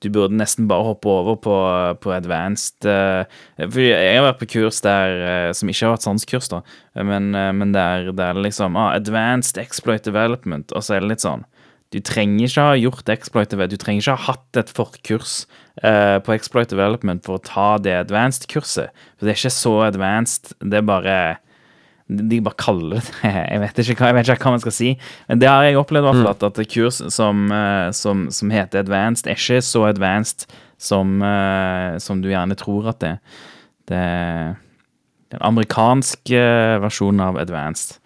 Du burde nesten bare hoppe over på, på advanced eh, For jeg har vært på kurs der eh, som ikke har vært sanskurs, da, men, eh, men der, er liksom ah, Advanced exploit development, og så er det litt sånn du trenger ikke ha gjort exploit du trenger ikke ha hatt et forkurs eh, på exploit development for å ta det advanced-kurset. For det er ikke så advanced, det er bare De bare kaller det. Jeg vet ikke hva, jeg vet ikke hva man skal si. Men det har jeg opplevd, i hvert fall, at, at kurs som, eh, som, som heter advanced, er ikke så advanced som, eh, som du gjerne tror at det er. Det er en amerikansk eh, versjon av advanced.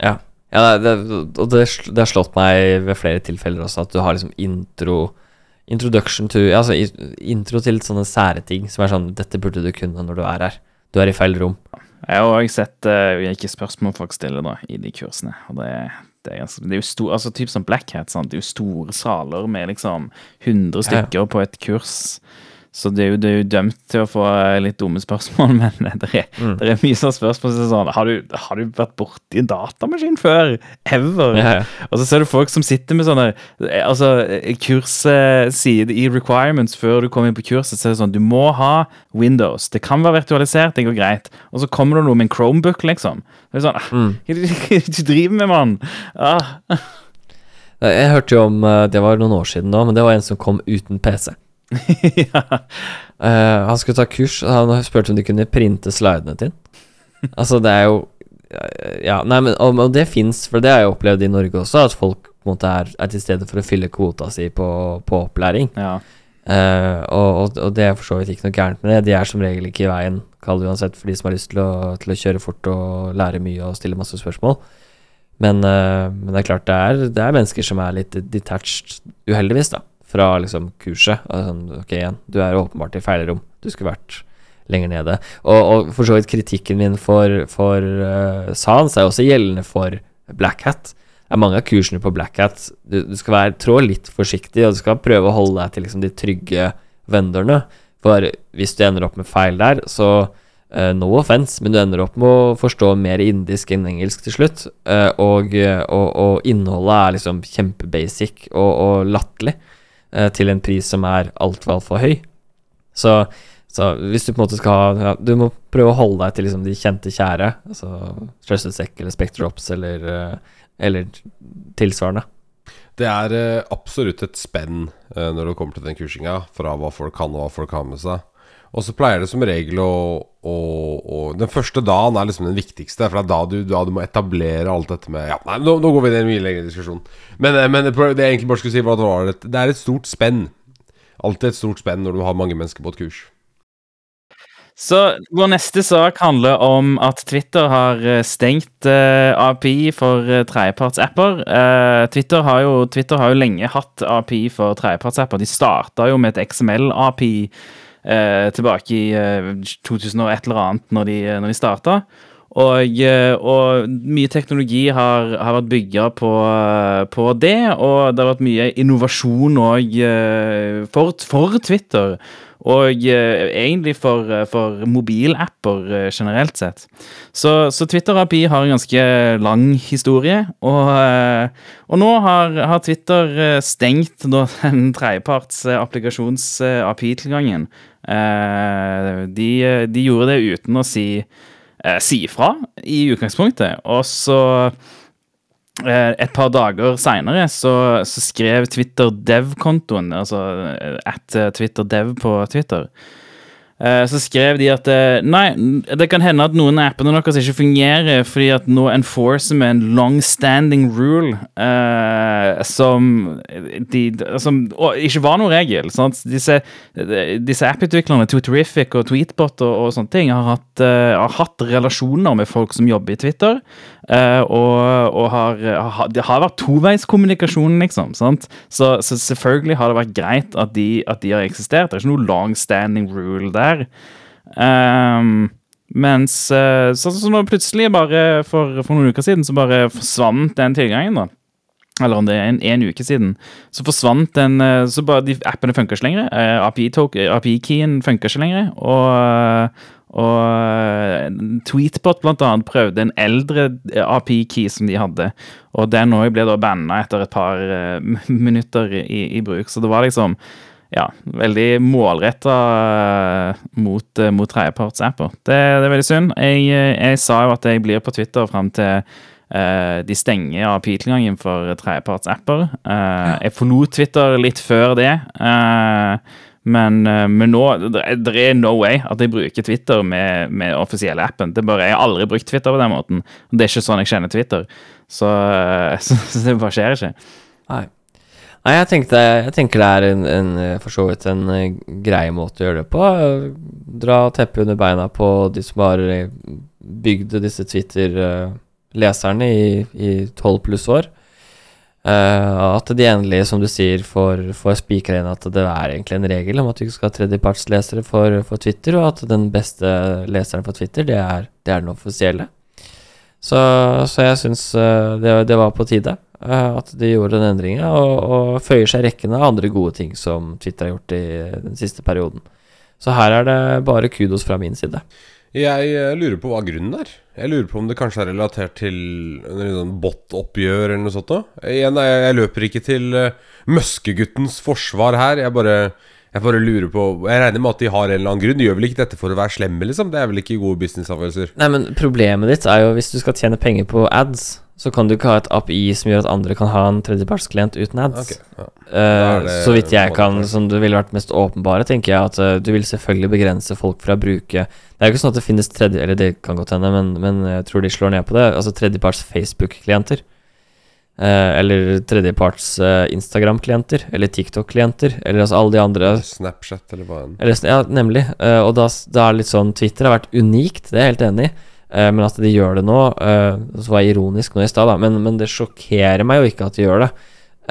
Ja. ja det, det, og det, det har slått meg ved flere tilfeller også, at du har liksom intro Introduction to Altså intro til sånne sære ting som er sånn Dette burde du kunne når du er her. Du er i feil rom. Jeg har òg sett uh, hvilke spørsmål folk stiller da, i de kursene. Og det, det, er, det er jo stor, altså typ som Black Hat, sant? det er jo store saler med liksom 100 Ja, ja. stykker på et kurs. Så det er, jo, det er jo dømt til å få eh, litt dumme spørsmål, men det er, Mm. det er mye sånn spørsmål som sånn har du, har du vært borti en datamaskin før? Ever? Ja, ja. Og så ser du folk som sitter med sånne eh, Altså, eh, kursside i requirements før du kommer inn på kurset, så er det sånn Du må ha Windows. Det kan være virtualisert, det går greit. Og så kommer det noe med en Chromebook, liksom. Det er sånn Mm. Hva er det du driver med, mann? Ah. Jeg hørte jo om eh, Det var noen år siden da, men det var en som kom uten PC. ja. Eh, han skulle ta kurs, han spurte om de kunne printe slidene til altså, det er jo Ja, nei, men og, og det fins, for det har jeg opplevd i Norge også, at folk på en måte er, er til stede for å fylle kvota si på, på opplæring. ja. Uh, og, og, og det er for så vidt ikke noe gærent med det. De er som regel ikke i veien, kall det uansett, for de som har lyst til å, til å kjøre fort og lære mye og stille masse spørsmål. Men, uh, men det er klart, det er, det er mennesker som er litt detached, uheldigvis, da, fra liksom kurset. Altså, ok, igjen, du er åpenbart i feil rom. Du skulle vært lenger nede. Og, og for så vidt kritikken min for, for uh, Sans er også gjeldende for Black Hat. Det er mange av kursene på Black Hat du, du skal være, trå litt forsiktig, og du skal prøve å holde deg til liksom de trygge vendorene. For hvis du ender opp med feil der, så uh, no offense, men du ender opp med å forstå mer indisk enn engelsk til slutt. Uh, og, og, og innholdet er liksom kjempebasic og, og latterlig til en pris som er altfor, altfor høy. Så, så hvis du på en måte skal ha ja, Du må prøve å holde deg til liksom de kjente kjære. Altså Trusted Sec eller Spectrops eller, uh, eller tilsvarende. Det er eh, absolutt et spenn eh, når det kommer til den kursinga, fra hva folk kan og hva folk har med seg. Og så pleier det som regel å, å, å Den første dagen er liksom den viktigste, for det er da du, da du må etablere alt dette med Ja, nei, nå, nå går vi inn i en mye lengre diskusjon. Men, eh, men det jeg egentlig bare skulle si, var at det det er et stort spenn. Alltid et stort spenn når du har mange mennesker på et kurs. Så vår neste sak handler om at Twitter har eh, stengt eh, API for eh, tredjepartsapper. Eh, Twitter, har jo, Twitter har jo lenge hatt API for tredjepartsapper. De starta jo med et XML-API tilbake i eh, 2000 og et eller annet når de, når de starta. Og, eh, og mye teknologi har, har vært bygga på, eh, på det, og det har vært mye innovasjon òg for, for Twitter. Og eh, egentlig for, eh, for mobilapper eh, generelt sett. Så, så Twitter API har en ganske lang historie. Og, eh, og nå har, har Twitter eh, stengt den tredjeparts eh, applikasjons-API-tilgangen. De, de gjorde det uten å si, si fra i utgangspunktet. Og så Eh, et par dager seinere så, så, skrev Twitter Dev-kontoen, altså eh, at eh, Twitter Dev på Twitter, så skrev de at nei, det kan hende at noen av appene deres ikke fungerer fordi at nå enforcer vi en long standing rule uh, som, de, som ikke var noen regel. Sant? Disse, disse app-utviklerne, Twitterific og Tweetbot og, og sånne ting, har hatt, uh, har hatt relasjoner med folk som jobber i Twitter. Uh, og, og har, har, det har vært toveiskommunikasjon, liksom. Så, så, selvfølgelig har det vært greit at de, at de, har eksistert. Det er ikke noe long standing rule der. Um, mens uh, så, så nå plutselig, bare for, for, noen uker siden, så bare forsvant den tilgangen, da. Eller om det er en, en uke siden. Så forsvant den Så bare de appene funker ikke lenger. API-keyen API funker ikke lenger. Og og eh, Tweetbot blant annet prøvde en eldre eh, API-key som de hadde. Og den òg ble da banna etter et par minutter i, i, bruk. Så det var liksom ja, veldig målretta mot, mot tredjepartsapper. Det, det, er veldig synd. Jeg, jeg, sa jo at jeg blir på Twitter fram til de stenger av tilgangen for tredjepartsapper. Jeg forlot Twitter litt før det. Uh, men, eh, men nå det er no way at jeg bruker Twitter med, med offisielle appen. Det bare, Jeg har aldri brukt Twitter på den måten. Det er ikke sånn jeg kjenner Twitter. Så, så, så det bare skjer ikke. Nei. Nei, jeg, tenkte, jeg tenker det er en, en, for så vidt en eh, grei måte å gjøre det på. Dra teppet under beina på de som har bygd disse Twitter-leserne i tolv pluss år. Uh, at de endelig, som du sier, får, får spikra inn at det er egentlig en regel om at du ikke skal ha tredjepartslesere for, for, Twitter, og at den beste leseren for Twitter, det er, det er den offisielle. Så, så jeg syns uh, det, det, var på tide uh, at de gjorde den endringa, og, og, føyer seg rekken av andre gode ting som Twitter har gjort i den siste perioden. Så her er det bare kudos fra min side. Jeg eh, lurer på hva grunnen er. Jeg lurer på om det kanskje er relatert til sånn bot-oppgjør eller noe sånt. Igjen, jeg, jeg løper ikke til uh, Møskeguttens forsvar her. Jeg bare, jeg bare lurer på Jeg regner med at de har en eller annen grunn. De gjør vel ikke dette for å være slemme, liksom? Det er vel ikke gode businessavgjørelser? Nei, men problemet ditt er jo hvis du skal tjene penger på ads, så kan du ikke ha et API som gjør at andre kan ha en tredjepartsklient uten ads. Okay, ja. Er så vidt jeg kan, som det ville vært mest åpenbare, tenker jeg at uh, du vil selvfølgelig begrense folk fra å bruke Det er jo ikke sånn at det finnes tredje Eller det kan godt hende, men, men jeg tror de slår ned på det. Altså tredjeparts Facebook-klienter. Uh, eller tredjeparts Instagram-klienter. Eller TikTok-klienter. Eller altså alle de andre Snapchat eller hva enn. ja, nemlig. Og da, da er det litt sånn Twitter har vært unikt, det er jeg helt enig i. Eh, men at de gjør det nå uh, Så var jeg ironisk nå i stad. Men, men det sjokkerer meg jo ikke at de gjør det.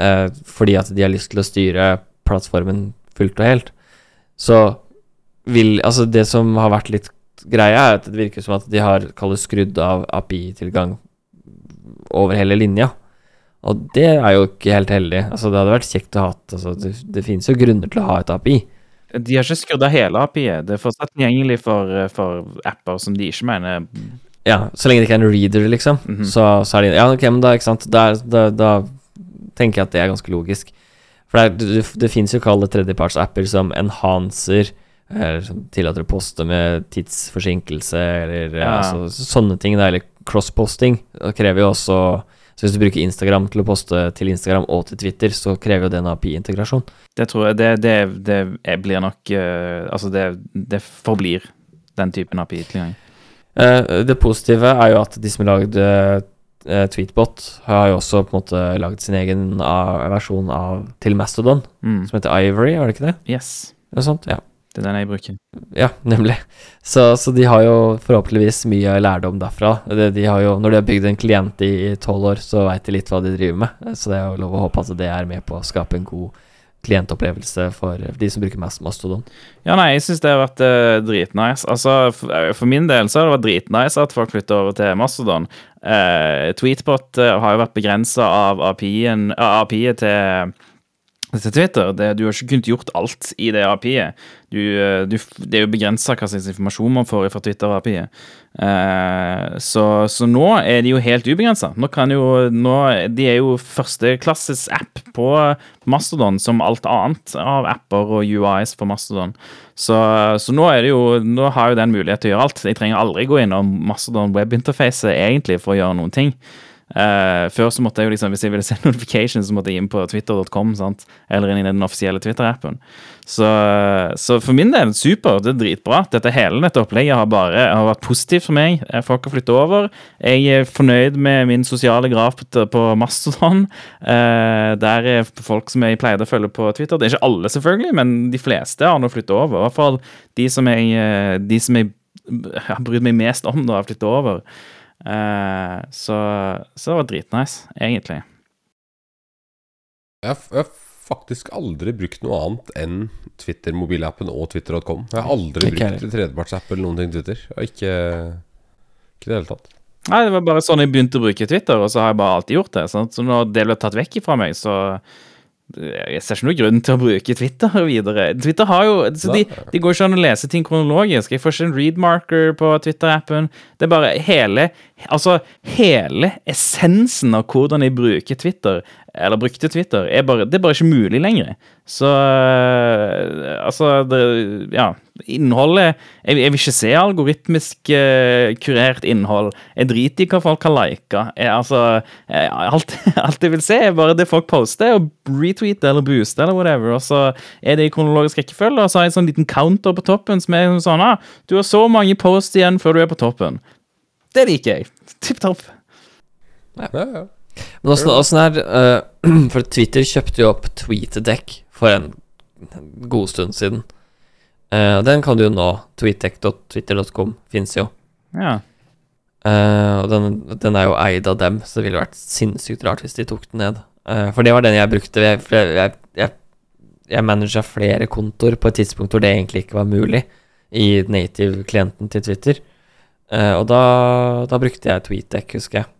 Uh, fordi at de har lyst til å styre plattformen fullt og helt. Så vil Altså, det som har vært litt greia, er at det virker som at de har kallet skrudd av API-tilgang over hele linja. Og det er jo ikke helt heldig. Altså, det hadde vært kjekt å ha altså, Det, det finnes jo grunner til å ha et API. De har ikke skrudd av hele API-et. Det er fortsatt tilgjengelig for, eh, for apper som de ikke mener Ja, så lenge det ikke er en reader, liksom, Mhm. så, så er det Ja, ok, men da, ikke sant Da, da, da tenker jeg at det er ganske logisk. For det, er- det, det fins jo kalde tredjepartsapper som enhancer eller som tillater å poste med tidsforsinkelse, eller. Ja. altså, sånne ting. Da, eller crossposting. Det krever jo også Så hvis du bruker Instagram til å poste til Instagram og til Twitter, så krever jo det en API-integrasjon. Det tror jeg Det, det, det blir nok eh, Altså, det, det forblir den typen API-tilgang. Eh, det positive er jo at de som har lagd eh, Tweetbot, har jo også på en måte lagd sin egen versjon av til Mastodon, Mm. som heter Ivory, var det ikke det? Yes. Noe sånt? Ja. Det er den jeg bruker. Ja, nemlig. Så, så de har jo forhåpentligvis mye lærdom derfra. De har jo, når de har bygd en klient i tolv år, så veit de litt hva de driver med. Så det er jo lov å håpe at det er med på å skape en god klientopplevelse for de som bruker mest Mastodon. Ja, nei, jeg syns det har vært eh, dritnice. Altså, for, for min del så har det vært dritnice at folk flytter over til Mastodon. Eh, Tweetbot eh, har jo vært begrensa av API-et API-et til til Twitter. Det, du har ikke kunnet gjort alt i det API-et. Eh, det er jo begrensa hva slags informasjon man får fra Twitter-API-et. Uh, så, så nå er de jo helt ubegrensa. De er jo førsteklasses app på Mastodon som alt annet av apper og UIs på Mastodon. Så, så nå er det jo Nå har jo den mulighet til å gjøre alt. Jeg trenger aldri gå inn om Mastodon webinterface egentlig for å gjøre noen ting. Eh, før så måtte jeg jo liksom, Hvis jeg ville se notifications, så måtte jeg inn på twitter.com, eller inn i den offisielle Twitter-appen. Så, så for min del, super. Det er dritbra. Dette Hele dette opplegget har bare har vært positivt for meg. Eh, Folk har flyttet over. Jeg er fornøyd med min sosiale graf på, på Mastodon. Uh, der er folk som jeg pleide å følge på Twitter. Det er ikke alle, selvfølgelig, men de fleste har nå flyttet over. I hvert fall de som jeg, de som jeg har brydd meg mest om, da har flyttet over. Eh, så, så det var dritnice, egentlig. Jeg har, jeg har faktisk aldri brukt noe annet enn Twitter, mobilappen og twitter.com. Jeg har aldri Ikke brukt tredjepartsapp eller noen ting Twitter. Ikke Ikke i det hele tatt. Nei, Det var bare sånn jeg begynte å bruke Twitter, og så har jeg bare alltid gjort det. Sant? Så når det ble tatt vekk fra meg, så jeg ser ikke noen grunn til å bruke Twitter videre. Twitter har jo, så de, de går ikke an å lese ting kronologisk. Jeg får ikke en readmarker på Twitter-appen. Det er bare hele Altså, hele essensen av hvordan jeg bruker Twitter, eller brukte Twitter, er bare, det er bare ikke mulig lenger. Så øh, Altså, det Ja. Innholdet Jeg, jeg vil ikke se algoritmisk uh, kurert innhold. Jeg driter i hva folk har lika. Jeg, altså, jeg, alt, alt jeg vil se, er bare det folk poster, og retweeter eller booster eller whatever. Og så er det i kronologisk rekkefølge, og så har jeg en sånn liten counter på toppen som er sånn ah, Du har så mange posts igjen før du er på toppen. Det liker jeg. Tipp topp. Ja, ja. Men åssen sånn er uh, For Twitter kjøpte jo opp TweetDeck for en god stund siden. Uh, den kan du jo nå. Tweetdeck.twitter.com fins jo. Ja. Uh, og den, den er jo eid av dem, så det ville vært sinnssykt rart hvis de tok den ned. Eh, for det var den jeg brukte. Jeg, jeg, jeg, jeg, managa flere kontoer på et tidspunkt hvor det egentlig ikke var mulig, i native-klienten til Twitter. Og da, da brukte jeg TweetDeck, husker jeg.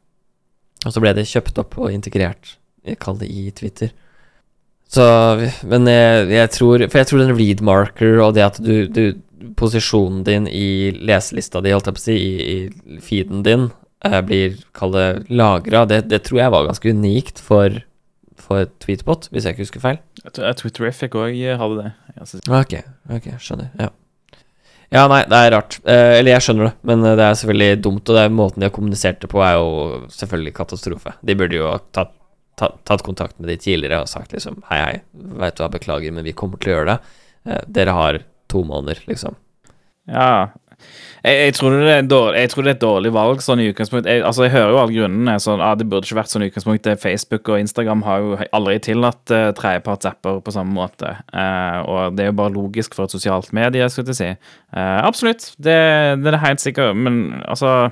Og så ble det kjøpt opp og integrert, kaller det i Twitter. Så, men jeg, jeg tror For jeg tror den read marker og det at du, du Posisjonen din i leselista di, holdt jeg på å si, i, i feeden din, eh, blir, kall det, lagra, det, det tror jeg var ganske unikt for, for Tweetbot, hvis jeg ikke husker feil. Jeg tror- Twitterific òg hadde det. Ok, ok, skjønner. Ja. Ja, nei, det er rart. Eh, eller jeg skjønner det, men eh, det er selvfølgelig dumt. Og det er måten de har kommunisert det på, er jo selvfølgelig katastrofe. De burde jo ha tatt, tatt, tatt kontakt med de tidligere og sagt liksom Hei, hei, veit du hva, beklager, men vi kommer til å gjøre det. Eh, dere har to måneder, liksom. Ja. Jeg, jeg, tror dårlig, jeg tror det er et dårlig valg sånn i utgangspunkt. Jeg, altså, jeg hører jo alle grunnene. Sånn, ah, det burde ikke vært sånn i utgangspunktet. Facebook og Instagram har jo aldri tillatt uh, tredjepartsapper på samme måte. Uh, og det er jo bare logisk for et sosialt medie, skulle jeg si. Uh, absolutt, det, det er det helt sikkert. Men altså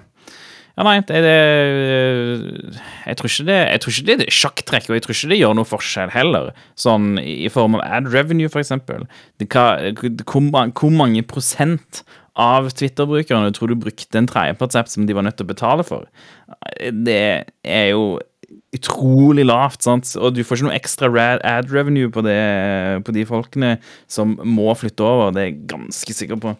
ja, nei, det, det, jeg, tror ikke det, jeg tror ikke det er sjakktrekk, og jeg tror ikke det gjør noe forskjell heller. Sånn i form av ad revenue, for eksempel. Hvor, hvor mange prosent av Twitter-brukerne tror du brukte en tredjepartsapp som de var nødt til å betale for? Det er jo utrolig lavt, sant? og du får ikke noe ekstra ad revenue på, det, på de folkene som må flytte over. Det er jeg ganske sikker på.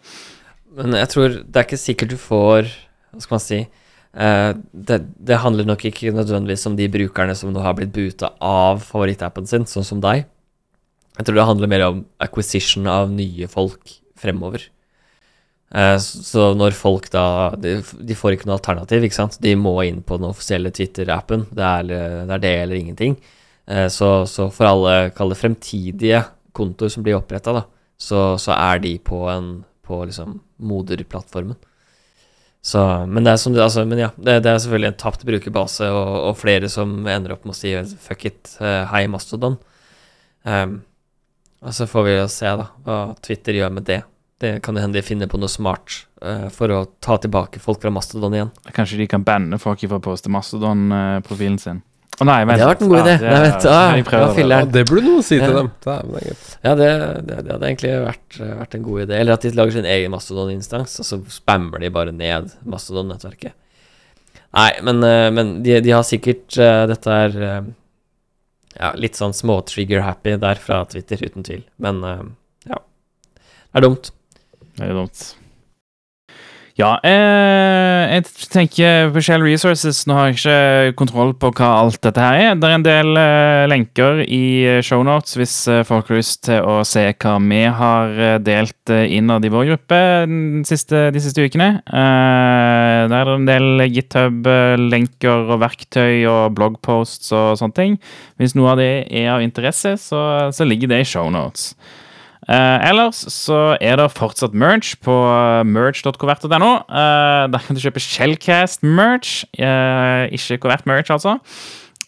Men jeg tror det er ikke sikkert du får Hva skal man si Uh, det, det, handler nok ikke nødvendigvis om de brukerne som nå har blitt buta av favorittappen sin, sånn som deg. Jeg tror det handler mer om acquisition av nye folk fremover. Uh, så når folk da de, får ikke noe alternativ, ikke sant. De må inn på den offisielle Twitter-appen. Det, det, er det eller ingenting. Uh, så, så, for alle kall det fremtidige kontoer som blir oppretta, så, så, er de på en på liksom moderplattformen. Så, men, det er som, altså, men ja, det, det, er selvfølgelig en tapt brukerbase, og, og, flere som ender opp med å si fuck it, hei, Mastodon. Um, og så får vi jo se da, hva Twitter gjør med det. Det kan jo hende de finner på noe smart uh, for å ta tilbake folk fra Mastodon igjen. Kanskje de kan banne folk fra å poste Mastodon-profilen sin. Å nei, vent. Det har vært en god idé. Ja, det, ja, ja, det burde noen si til dem. Det er, ja, det, det, det, hadde egentlig vært, vært, en god idé. Eller at de lager sin egen Mastodon-instans, og så spammer de bare ned Mastodon-nettverket. Nei, men, eh, men de, de, har sikkert uh, Dette er uh, ja, litt sånn små-trigger-happy der fra Twitter, uten tvil. Men uh, ja. Det er dumt. Er dumt. Ja, eh, jeg tenker på Shell Resources Nå har jeg ikke kontroll på hva alt dette her er. Det er en del eh, lenker i eh, shownotes hvis eh, folk har lyst til å se hva vi har eh, delt eh, innad i vår gruppe siste, de siste ukene. der er det en del github-lenker og verktøy og bloggposts og sånne ting. Hvis noe av det er av interesse, så, så ligger det i shownotes. Uh, ellers så er det fortsatt merch på merch.covert.no. Uh, der kan du kjøpe Shellcast-merch. Uh, ikke Covert-merch, altså.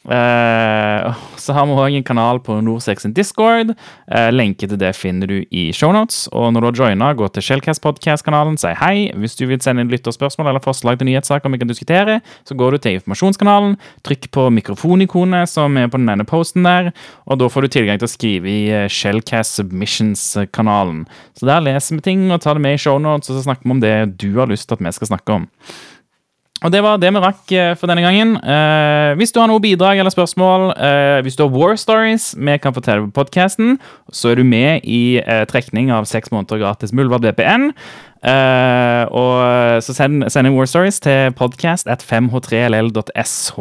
Uh, så har vi òg en kanal på Norsex sin Discord. Uh, lenke til det finner du i shownotes. Og når du har joina, gå til Shellcast Podcast-kanalen, si hei. Hvis du vil sende inn lytterspørsmål eller forslag til nyhetssaker vi kan diskutere, så går du til informasjonskanalen, trykk på mikrofonikonet som er på den ene posten der, og da får du tilgang til å skrive i uh, Shellcast Submissions-kanalen. Så der leser vi ting og tar det med i shownotes, og så snakker vi om det du har lyst til at vi skal snakke om. Og Det var det vi rakk eh, for denne gangen. Eh, hvis du har noe bidrag eller spørsmål, eh, hvis du har war stories vi kan fortelle på podkasten, så er du med i eh, trekning av seks måneder gratis Muldvarp VPN. Eh, og så send, send inn war stories til podcast at 5h3ll.sh.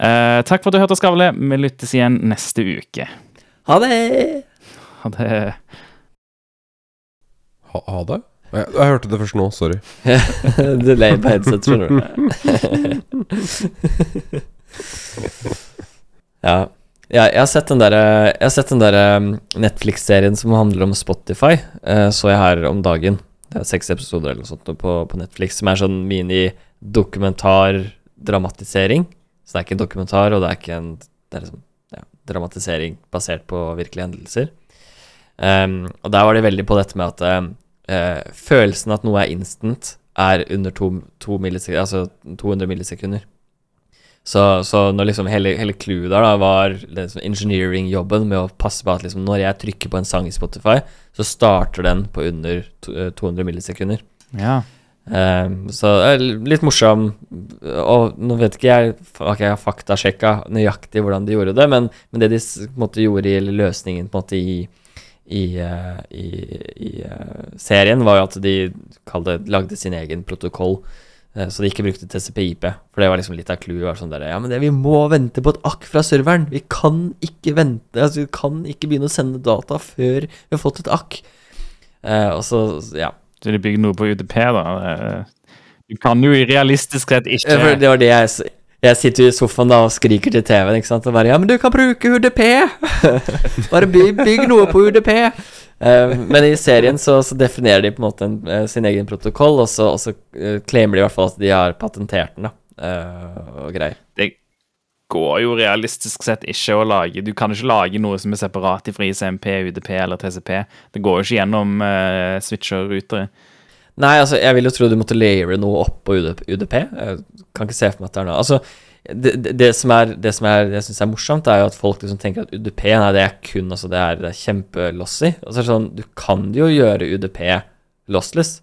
Eh, takk for at du hørte Skavle. Vi lyttes igjen neste uke. Ha det! Ha det. Ha, ha det? Jeg, jeg, hørte det først nå, sorry. Delay på headset, skjønner du. ja. ja. jeg har sett den der, Jeg har sett den der um, Netflix-serien som handler om Spotify, uh, så jeg her om dagen. Det er seks episoder eller noe sånt på, på Netflix, som er sånn mini-dokumentar-dramatisering. Så det er ikke en dokumentar, og det er ikke en det er liksom, ja, dramatisering basert på virkelige hendelser. Um, og der var de veldig på dette med at um, eh, følelsen at noe er instant, er under to, to millisekunder, altså 200 millisekunder. Så, så når liksom hele, hele clouet der da var liksom engineering-jobben med å passe på at liksom når jeg trykker på en sang i Spotify, så starter den på under to, 200 eh, millisekunder. Ja. Um, så litt morsom Og nå vet ikke jeg jeg har faktasjekka nøyaktig hvordan de gjorde det, men, men det de på en måte gjorde i løsningen på en måte i i, uh, i, i uh, serien, var jo at de det, lagde sin egen protokoll. Uh, så de ikke brukte TCP-IP. For det var liksom litt av clouet. Sånn ja, men det, vi må vente på et akk fra serveren. Vi kan ikke vente Altså, vi kan ikke begynne å sende data før vi har fått et akk. og så, ja. Så de bygger noe på UDP, da. Eh, Du kan jo i realistisk sett ikke det var det jeg Jeg sitter i sofaen da og skriker til TV-en, ikke sant, og bare Ja, men du kan bruke UDP! bare bygg, bygg noe på UDP! Uh, men i serien så, så definerer de på en måte en, uh, sin egen protokoll, og så, og så uh, claimer de i hvert fall at de har patentert den, da. eh, og greier. Det går jo realistisk sett ikke å lage Du kan ikke lage noe som er separat fra ICMP, UDP eller TCP. Det går jo ikke gjennom switcher-rutere. Nei, altså, jeg vil jo tro du måtte layere noe opp på UDP. Jeg kan ikke se for meg at det er noe Altså, det, det, det som er Det som er, jeg syns er morsomt, er jo at folk liksom tenker at UDP nei, det er kun Altså, det er, det er kjempelossy. Og så er det sånn Du kan jo gjøre UDP lossless.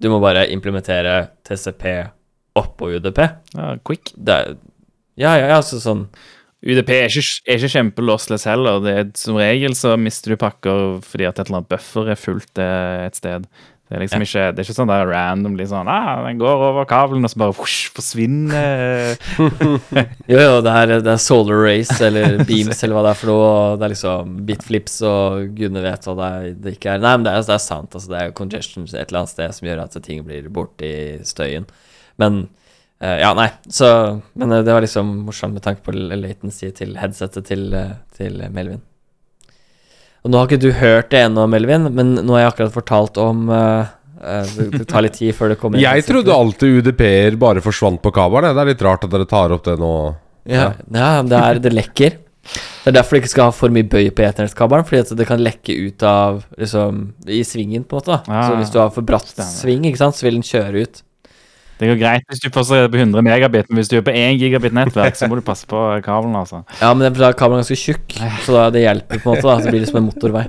Du må bare implementere TCP oppå UDP. Ja, quick. Det er Ja, ja, ja, altså sånn UDP er ikke, er ikke kjempelossless heller. Det er, som regel så mister du pakker fordi at et eller annet buffer er fullt eh, et sted. Det er liksom ikke, det er ikke sånn der random liksom, ah, Den går over kabelen, og så bare whoosh, forsvinner Jo, jo, det er, det er solar race eller beams eller hva det er for noe. Og det er liksom bitflips og gudene vet hva det, er, det ikke er. Nei, men det er, det er sant. Altså, det er congestion et eller annet sted som gjør at ting blir borte i støyen. Men uh, Ja, nei. Så Men uh, det var liksom morsomt med tanke på latency til headsetet til, uh, til Melvin. Og nå har ikke du hørt det ennå, Melvin, men nå har jeg akkurat fortalt om uh, eh, det, tar litt tid før det kommer inn Jeg trodde alltid UDP-er bare forsvant på kabelen. Det er litt rart at dere tar opp det nå. Ja, ja det, er, det lekker. Det er derfor du ikke skal ha for mye bøy på eternettkabelen, fordi at det kan lekke ut av liksom, i svingen, på en måte. da. Ah, så hvis du har for bratt sving, ikke sant, så vil den kjøre ut. Det går greit hvis du fortsatt er på 100 megabit, men hvis du er på 1 gigabit nettverk, så må du passe på kabelen, altså. Ja, men da er kabelen ganske tjukk, så da det hjelper på en måte. da, Så blir det som en motorvei.